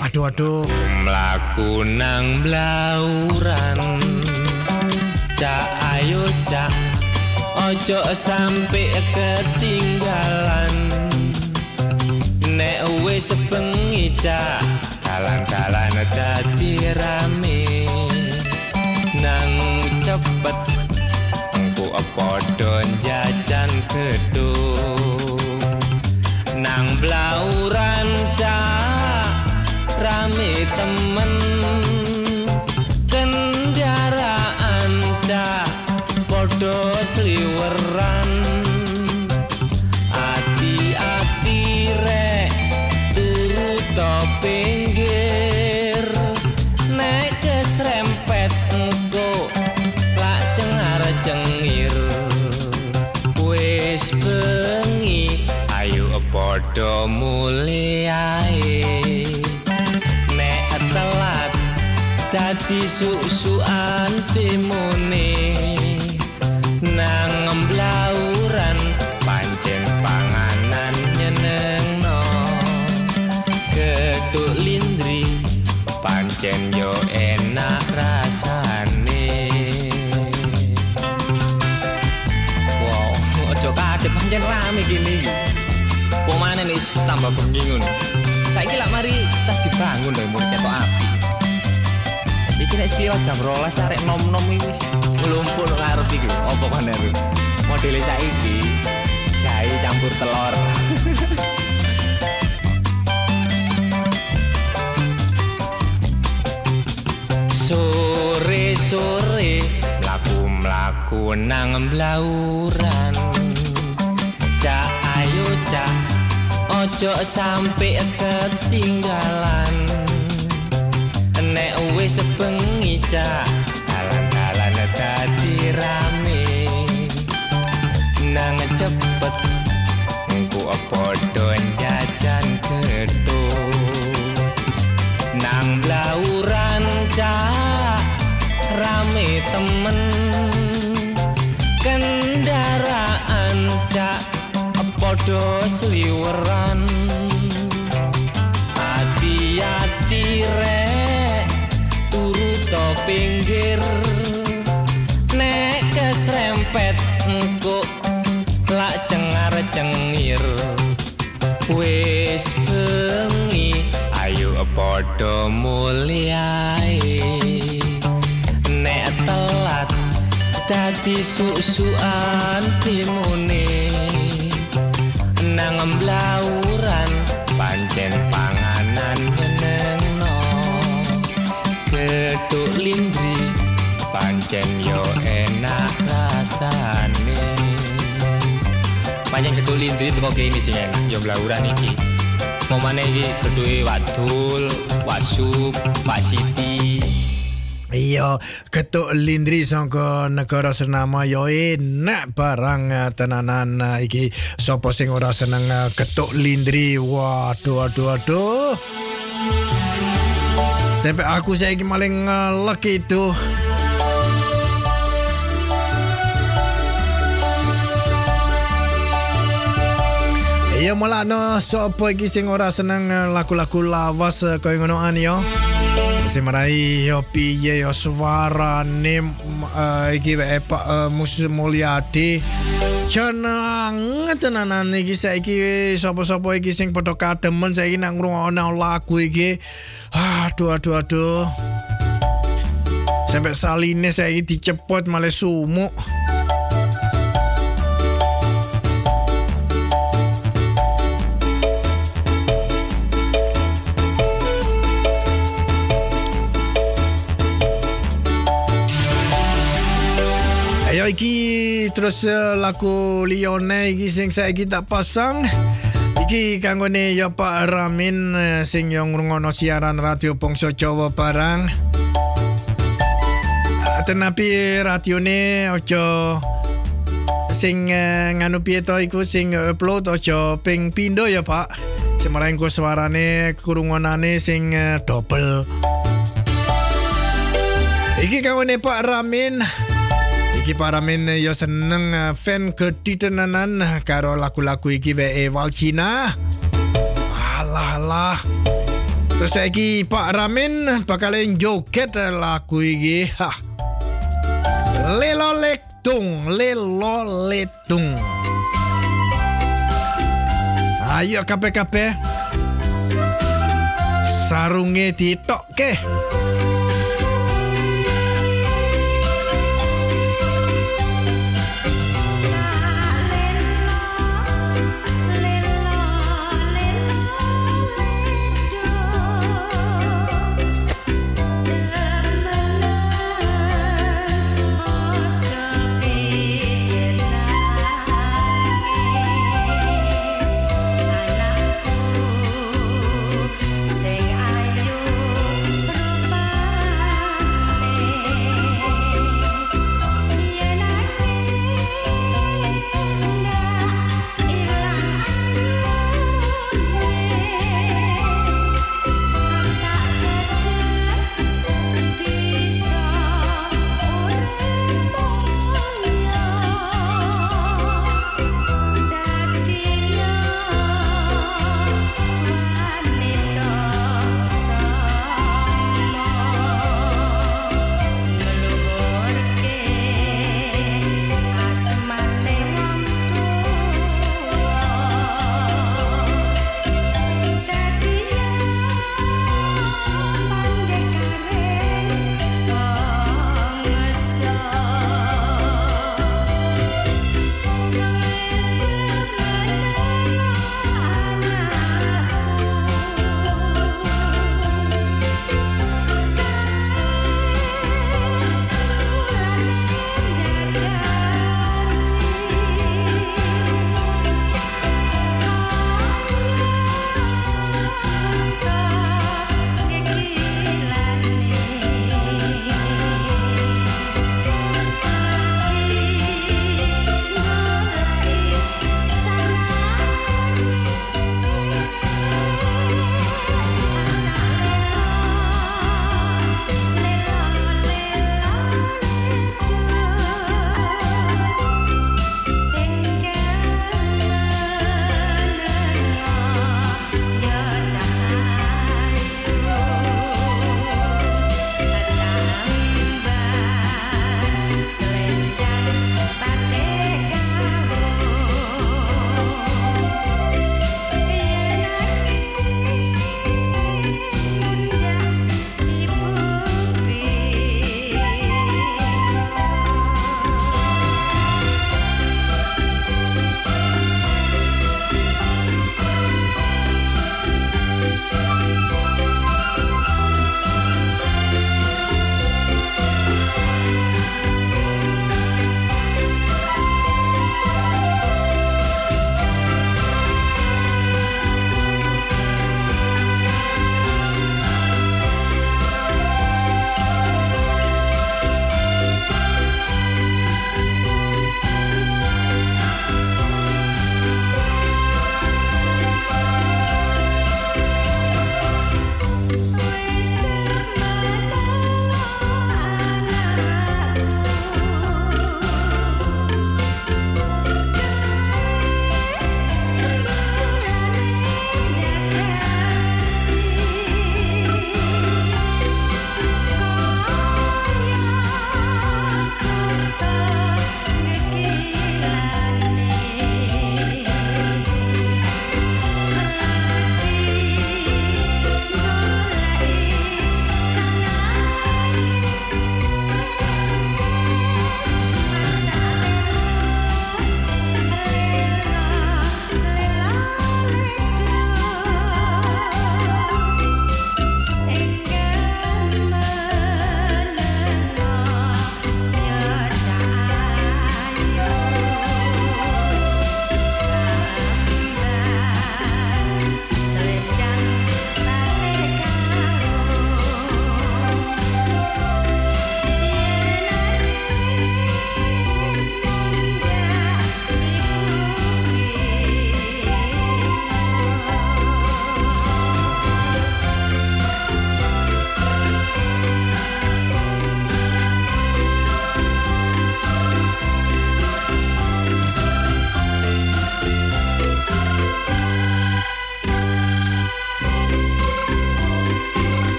Aduh aduh Mlaku nang blauran Cak ayo cak. Ojo sampe ketinggalan. Nek wis bengi cak. Kalan-kalan dadi rame. Nang cepet Engko podo bengi ngono. Saiki lak mari tas dibangun lho mulai ketok api. Iki nek sekira jam 12 arek nom-nom iki wis nglumpuk nang ngarep iki. Apa lho. Modele saiki jahe campur telur. Sore-sore mlaku-mlaku nang blauran. Ojo sampe ketinggalan. Nek wis bengi cak dalan-dalan dadi rame. Nang cepet padha jajan gedung. Nang blauran cak rame temen kendaraan cak podo sliweran podo mulyai. Nek telat dadi susuan timune nang blauran pancen panganan menengno geduk lindri pancen yo enak rasane. Pancen geduk lindri kene sing enak yo blauran iki. Momane iki geduke Wadul, Wasuk, Pak Siti, Iya, ketuk lindri sangka negara senama yo enak barang eh, tenanan eh, iki sapa sing ora seneng eh, ketuk lindri. Waduh aduh aduh. Sampai aku saiki maling lucky itu. Iya malah no sapa iki sing ora seneng eh, lagu-lagu lawas eh, kaya ngono an yo. Sing marai yo piye yo suarane uh, iki wae Pak uh, Mus Mulyadi. Jeneng tenanan iki saiki sapa-sapa iki sing padha kademen saiki nang ngrungokno lagu iki. Aduh aduh aduh. Sampai saline saiki dicepot malah sumuk. Terus uh, lagu Lione iki sing saiki tak pasang. Iki kanggone ya Pak Ramin uh, sing yang ngrungokno siaran radio Bangsa Jawa barang. Uh, tenapi radione ojo sing uh, nganu piye to iku sing upload ojo ping pindo ya Pak. Semarang ku suarane kurungonane sing double. Iki kanggone Pak Ramin. Iki para men yo seneng uh, fan keditenanan karo lagu-lagu iki wae wal Cina. Alah alah. Terus iki Pak Ramin bakal joget lagu iki. Ha. Lelo letung, lelo letung. Ayo kape-kape. Sarunge ditokke. Sing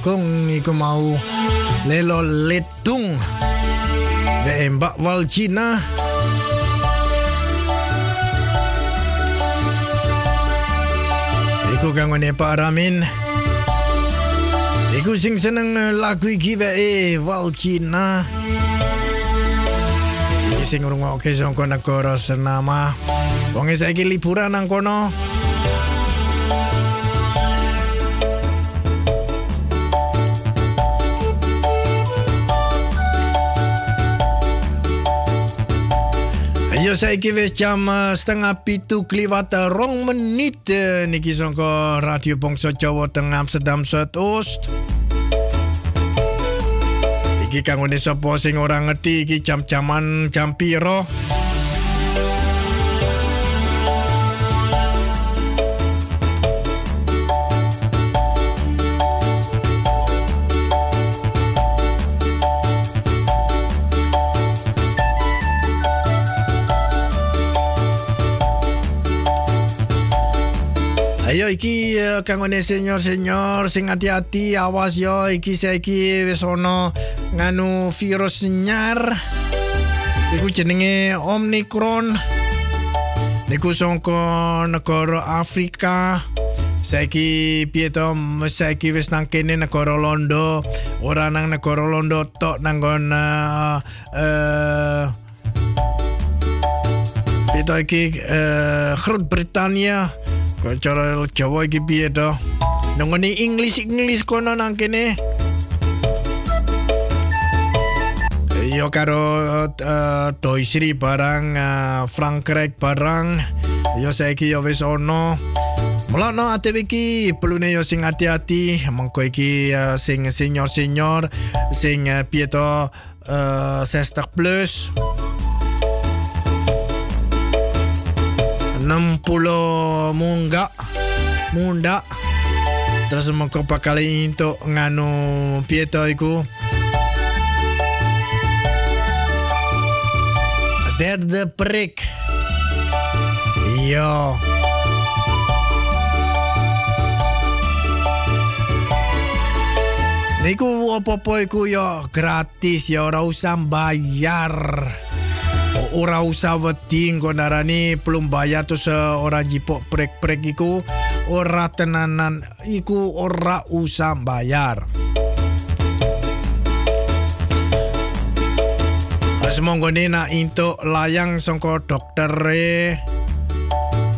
lekong iku mau lelo letung. Be mbak wal Cina. Iku kanggo Pak Ramin. Iku sing seneng lagu iki wae wal Cina. Sing ngrungokke saka negara senama. Wong saiki liburan nang kono Ayo saiki wis jam setengah pitu kliwat rong menit niki sangka Radio Bangsa Jawa Tengah Amsterdam Zuidoost. Iki kanggo sapa sing ora ngerti iki jam-jaman jam piro? Ayo iki uh, kanggo senior-senior sing hati-hati awas yo iki saiki wis ana nganu virus nyar. Iku jenenge Omicron. Niku saka negara Afrika. Saiki piye to saiki wis nang kene negara Londo, ora nang negara Londo tok nang uh, uh, Piye iki uh, Groot Britania. Kok cara Jawa iki piye to? Nangone English English kono nang kene. Yo karo uh, Doisri barang uh, Frankrijk barang. Yo saiki yo wis ono. Mulane ate iki perlune yo sing hati-hati mengko iki uh, sing senior-senior sing uh, piye to uh, 60 plus. 60 munggak munda. Terus mengko bakal untuk nganu piye to iku derde prik iya. Niku apa-apa iku ya gratis ya ora usah bayar. Ora usah wedi engko narani belum bayar terus ora jipok prek-prek iku ora tenanan iku ora usah bayar Semonggone nak into layang songko dokter e.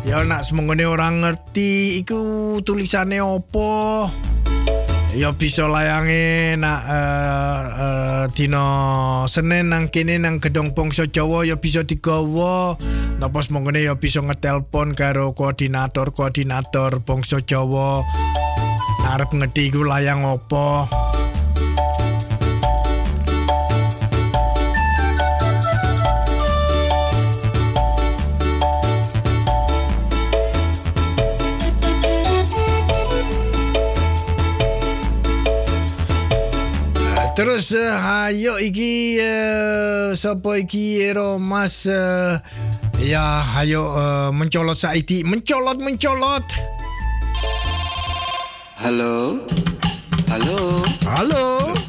Ya nak semonggone orang ngerti iku tulisane opo. Ya bisa layange nak uh, uh, dino Senin nang kene nang gedung Bangsa Jawa ya bisa digawa. Napa semongone ya bisa ngetelpon karo koordinator-koordinator Bangsa Jawa. Arep ngerti iku layang opo. Terus uh, ayo iki uh, sapa iki ero Mas uh, ya ayo uh, mencolot saiki. Mencolot mencolot. Halo? Halo? Halo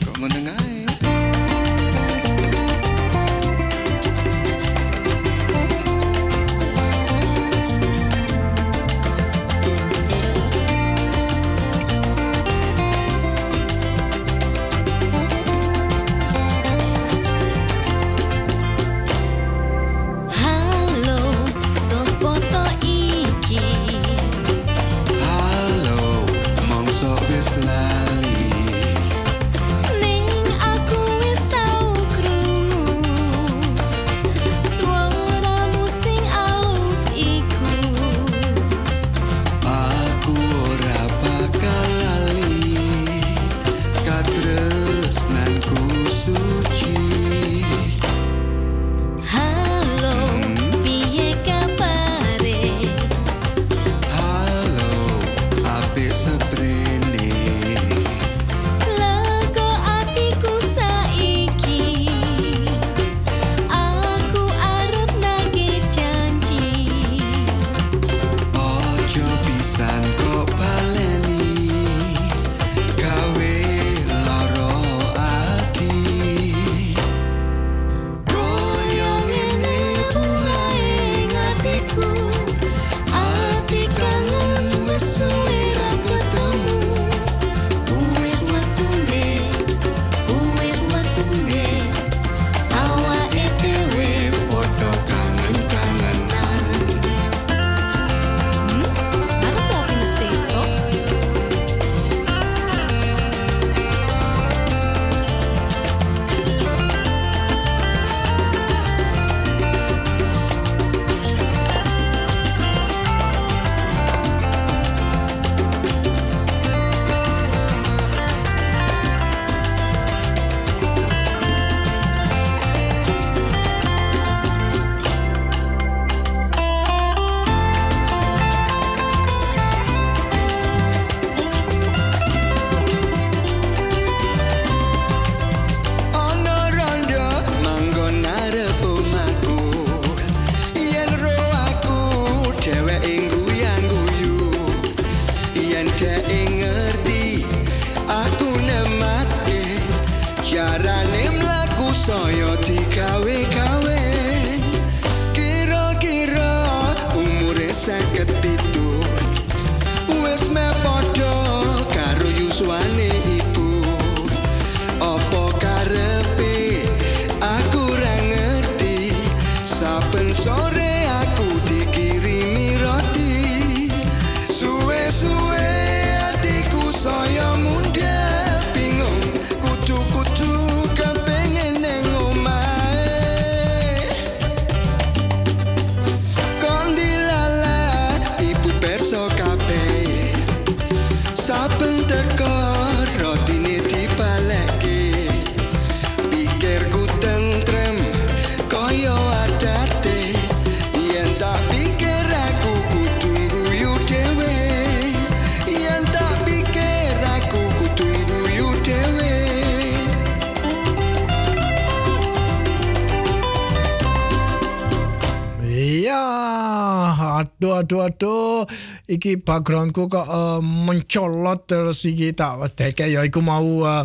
aduh aduh aduh. Iki backgroundku kok uh, mencolot terus iki tak teke ya iku mau uh,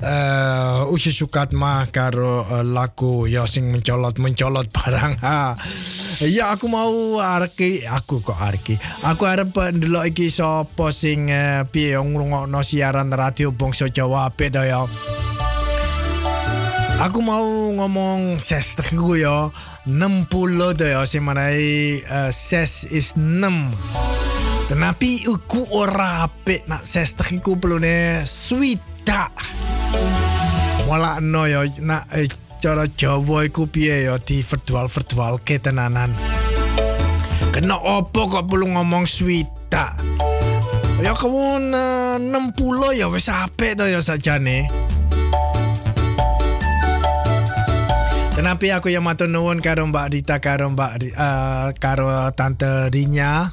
uh, usi sukat mah karo uh, lagu ya sing mencolot mencolot barang. Ha. Ya aku mau arki aku kok arki aku arep ndelok iki sapa sing uh, piye ngrungokno siaran radio bangsa Jawa to ya. Aku mau ngomong ses teku ya 60 to ya sing marai uh, ses is 6 Tapi aku ora apik nak ses teku perlu ne swita. Wala no ya nak eh, cara Jawa iku piye ya di virtual-virtual ke tenanan Kena opo kok perlu ngomong swita? Ya kamu uh, 60 ya wis apik to ya sajane Kenapa aku yang matur nuwun karo Mbak Rita karo Mbak uh, karo Tante Rinya.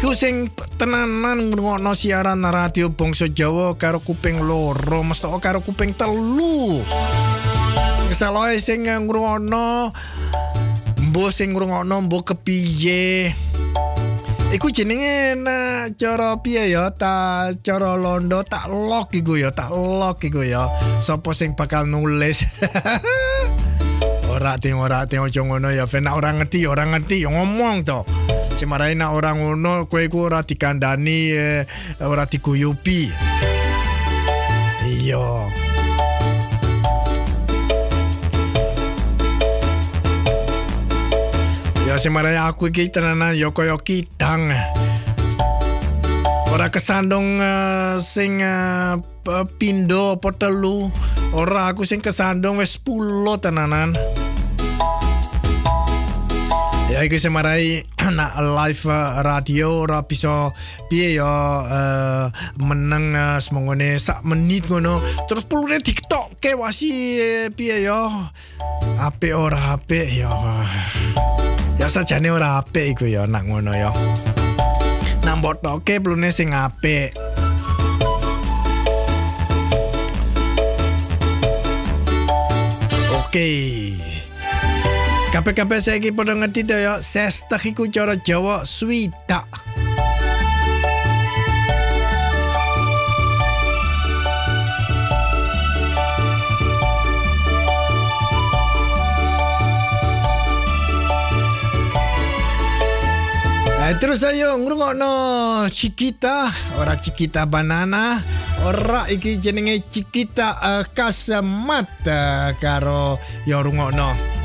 Iku sing tenanan ngrungokno siaran radio bangsa Jawa karo kuping loro, mesti karo kuping telu. Kesalahe sing ngrungokno mbuh sing ngrungokno mbuh kepiye. Iku jenenge na cara piye ya? Ta cara londo tak lock iku ya tak lock iku ya. Sapa sing bakal nulis? Ora ting ora ting ojo ngono ya fen. Ora ngerti ora ngerti ya ngomong to. Semarai nak orang ngono kowe iku ora dikandani eh, ora diguyupi. Iya Ya semarai aku iki tenanan ya kaya kidang. Ora kesandung uh, sing uh, pindo apa telu. Ora aku sing kesandung wis 10 tenanan. Ya iki semarai live uh, radio ora bisa piye ya uh, meneng uh, semongone sak menit ngono. Terus pulune TikTok ke wasi piye ya. Apik ora apik ya. Ya sajane ora iku ya nak ngono ya. Nak mbotoke plune sing apik. Oke. Kabeh-kabeh saiki padha ngerti to ya, sestah iku cara Jawa swita. Eh, terus ayo ngrungokno Cikita, ora Cikita banana, ora iki jenenge Cikita uh, kasemat uh, karo yo rungokno.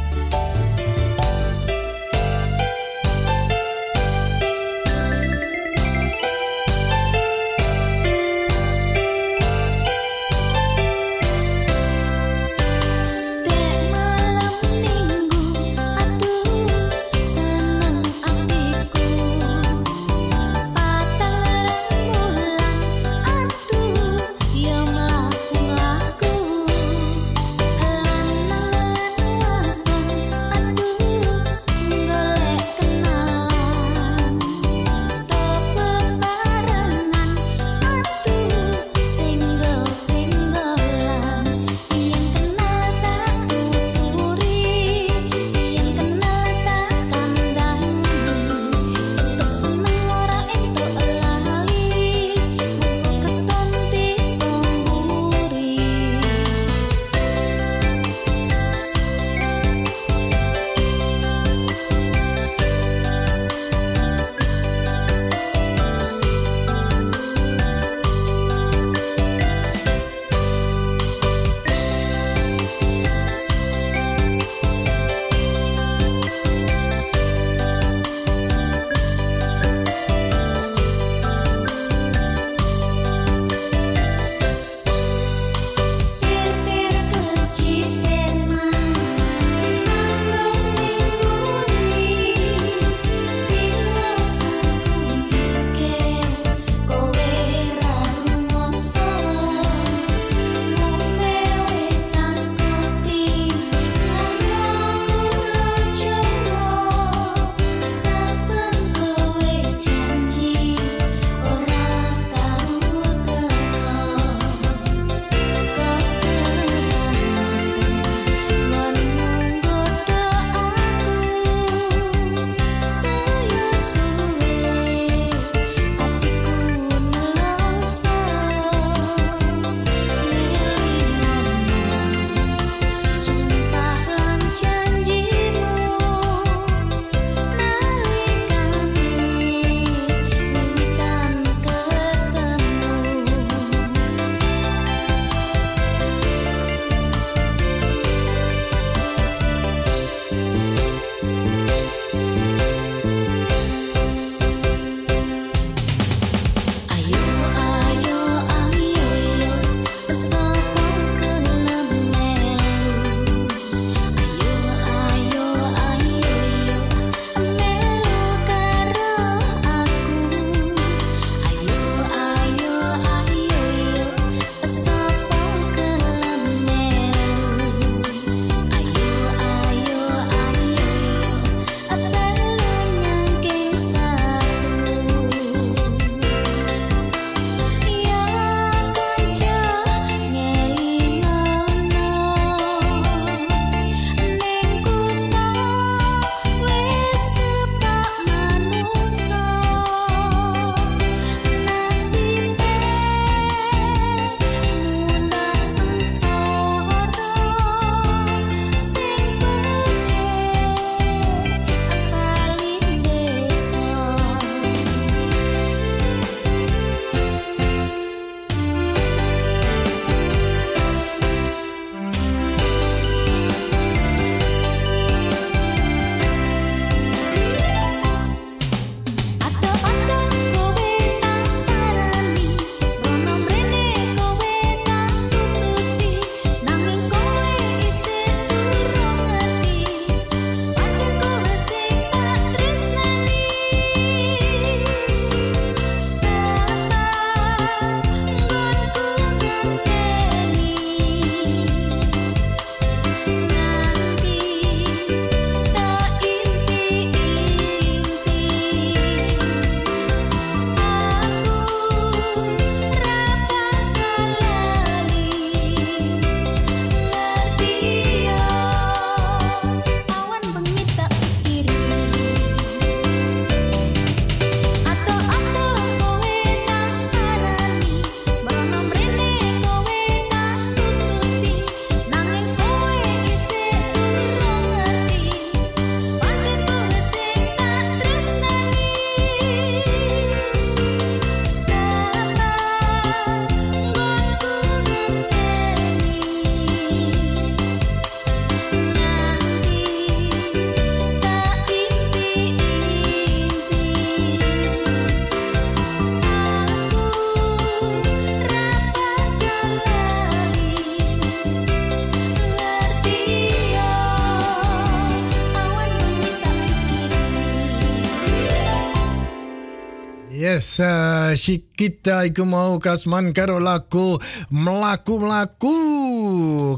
Shikita iku mau kasman karo laku melaku-melaku.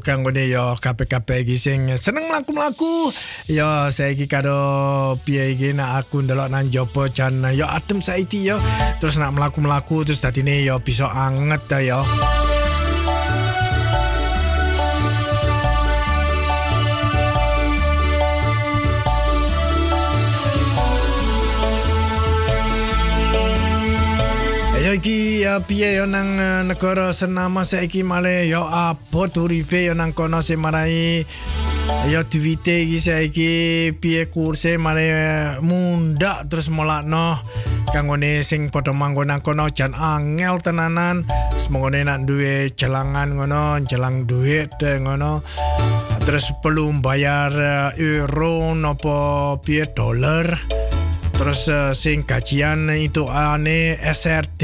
Kanggo ne yo kabeh-kabeh iki sing seneng melaku-melaku. Yo saiki karo piye iki nak aku ndelok nang jopo jan yo adem saiki yo. Terus nak melaku-melaku terus dadine yo bisa anget ta. Yo piye yo nang eh, negara senama saiki? Male yo apa uripe yo nang kono se marai. Yo duwite iki saiki piye kurse? Male eh, munda terus molakno kanggone sing padha manggon nang kono jan angel tenanan. Semongone nak duwe jelangan ngono jelang duit eh, ngono. Terus perlu bayar euro nopo piye dolar Terus uh, sing gajian itu ane SRD.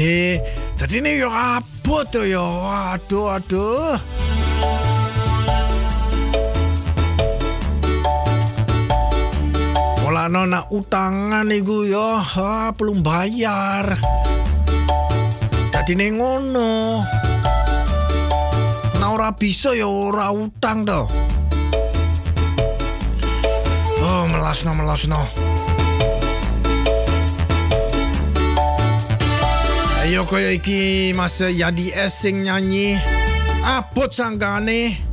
Tadi ini yo apa tuh yo? Aduh aduh. Mulane nak utangan iku yo ha, belum bayar. Tadi ini ngono. Nah ora bisa ya ora utang to. Oh melasno melasno. Ayo kaya iki Mas Yadi S sing nyanyi. Apot sanggane.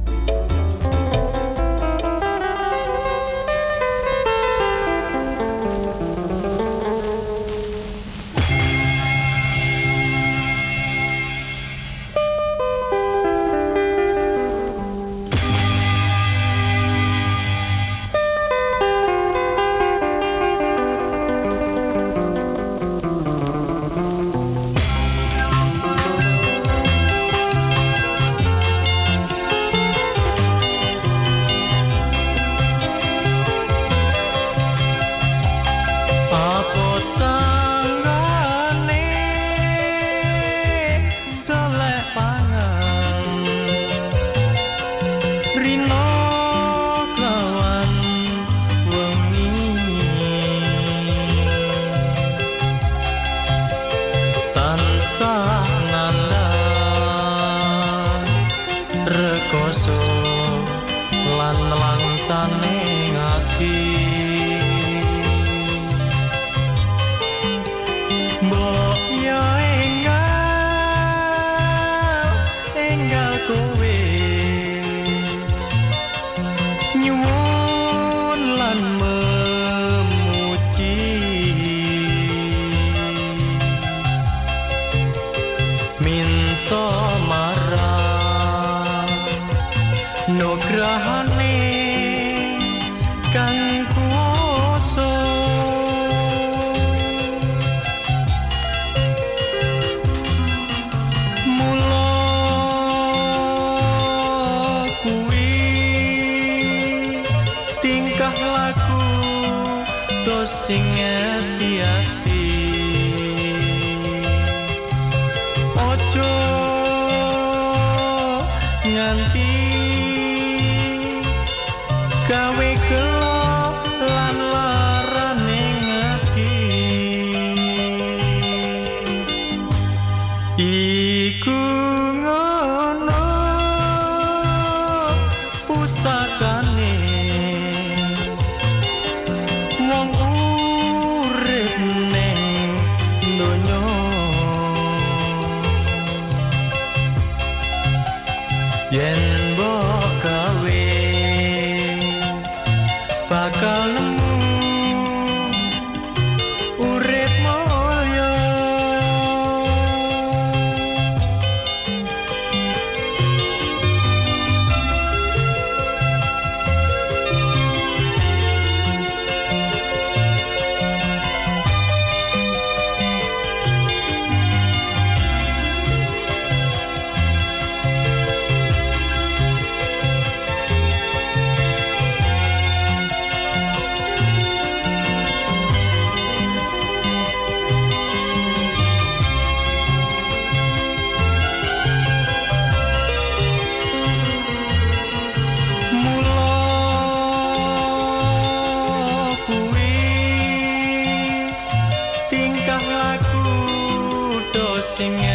Sing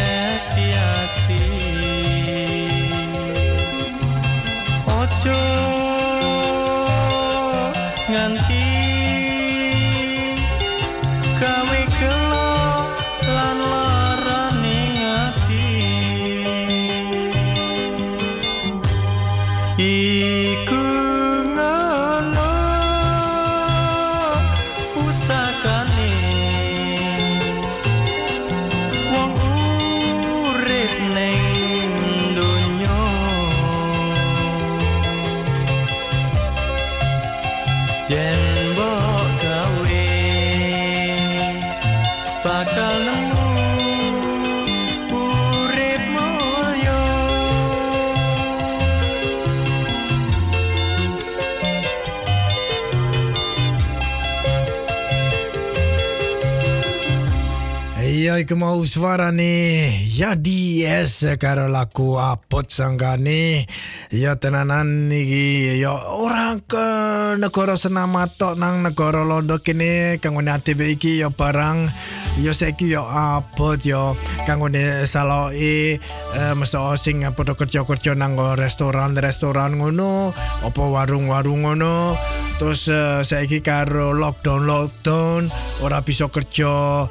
Mau suarane Yadi es karo laku apot sanggane. Ya tenanan iki ya orang ke negara senama tok nang negara londo kene kanggo ATB iki ya barang ya saiki ya apot ya kanggo saloke eh, mesti sing padha kerja-kerja nang restoran-restoran ngono apa warung-warung ngono. Terus eh, saiki karo lockdown lockdown ora bisa kerja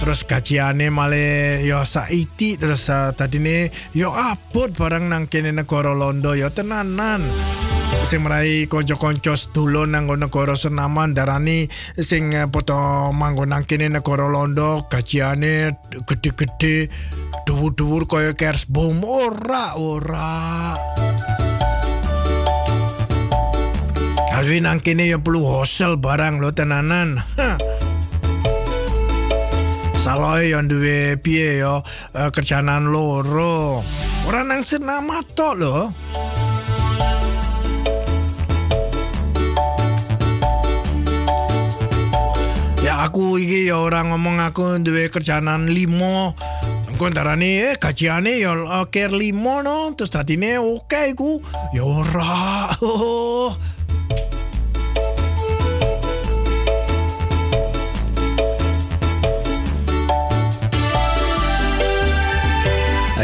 terus gajiane malah yo saiti terus uh, tadi nih yo abot barang nang kene negara Londo yo tenanan. Sing merai konco-konco sedulur nang negara Senaman darani sing uh, poto manggon nang kene negara Londo gajiane gede-gede dhuwur-dhuwur kaya kers bom ora ora. Tapi nang kene yo perlu hostel barang lo tenanan. Saloe yang duwe piye yo eh, kerjaan loro. Ora nang senama tok lho. Ya aku iki ya ora ngomong aku duwe kerjaan limo. Engko ndarani eh gajiane ya eh, ker limo no, terus dadine oke iku. Ya ora. Oh.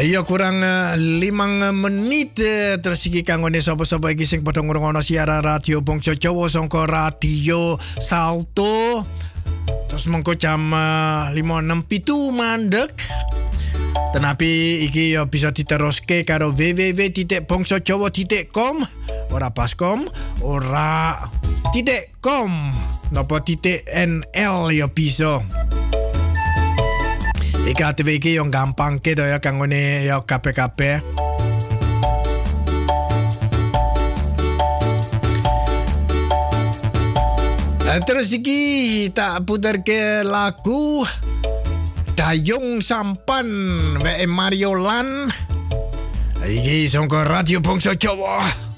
Iya kurang uh, limang menit uh, terus iki kanggo sapa-sapa iki sing padha ngrungokno siaran radio Bangsa Jawa sangka radio Salto. Terus mengko jam uh, 5.67 mandek. Tenapi iki ya bisa diteruske karo www.bangsajawa.com ora pascom ora titik com napa titik nl ya bisa. Iki ATV iki yang gampang gitu ya kanggo ne ya KPKP. Eh, Terus iki tak putar ke lagu Dayung Sampan WM Mario Lan. Iki sangka Radio Bangsa Jawa.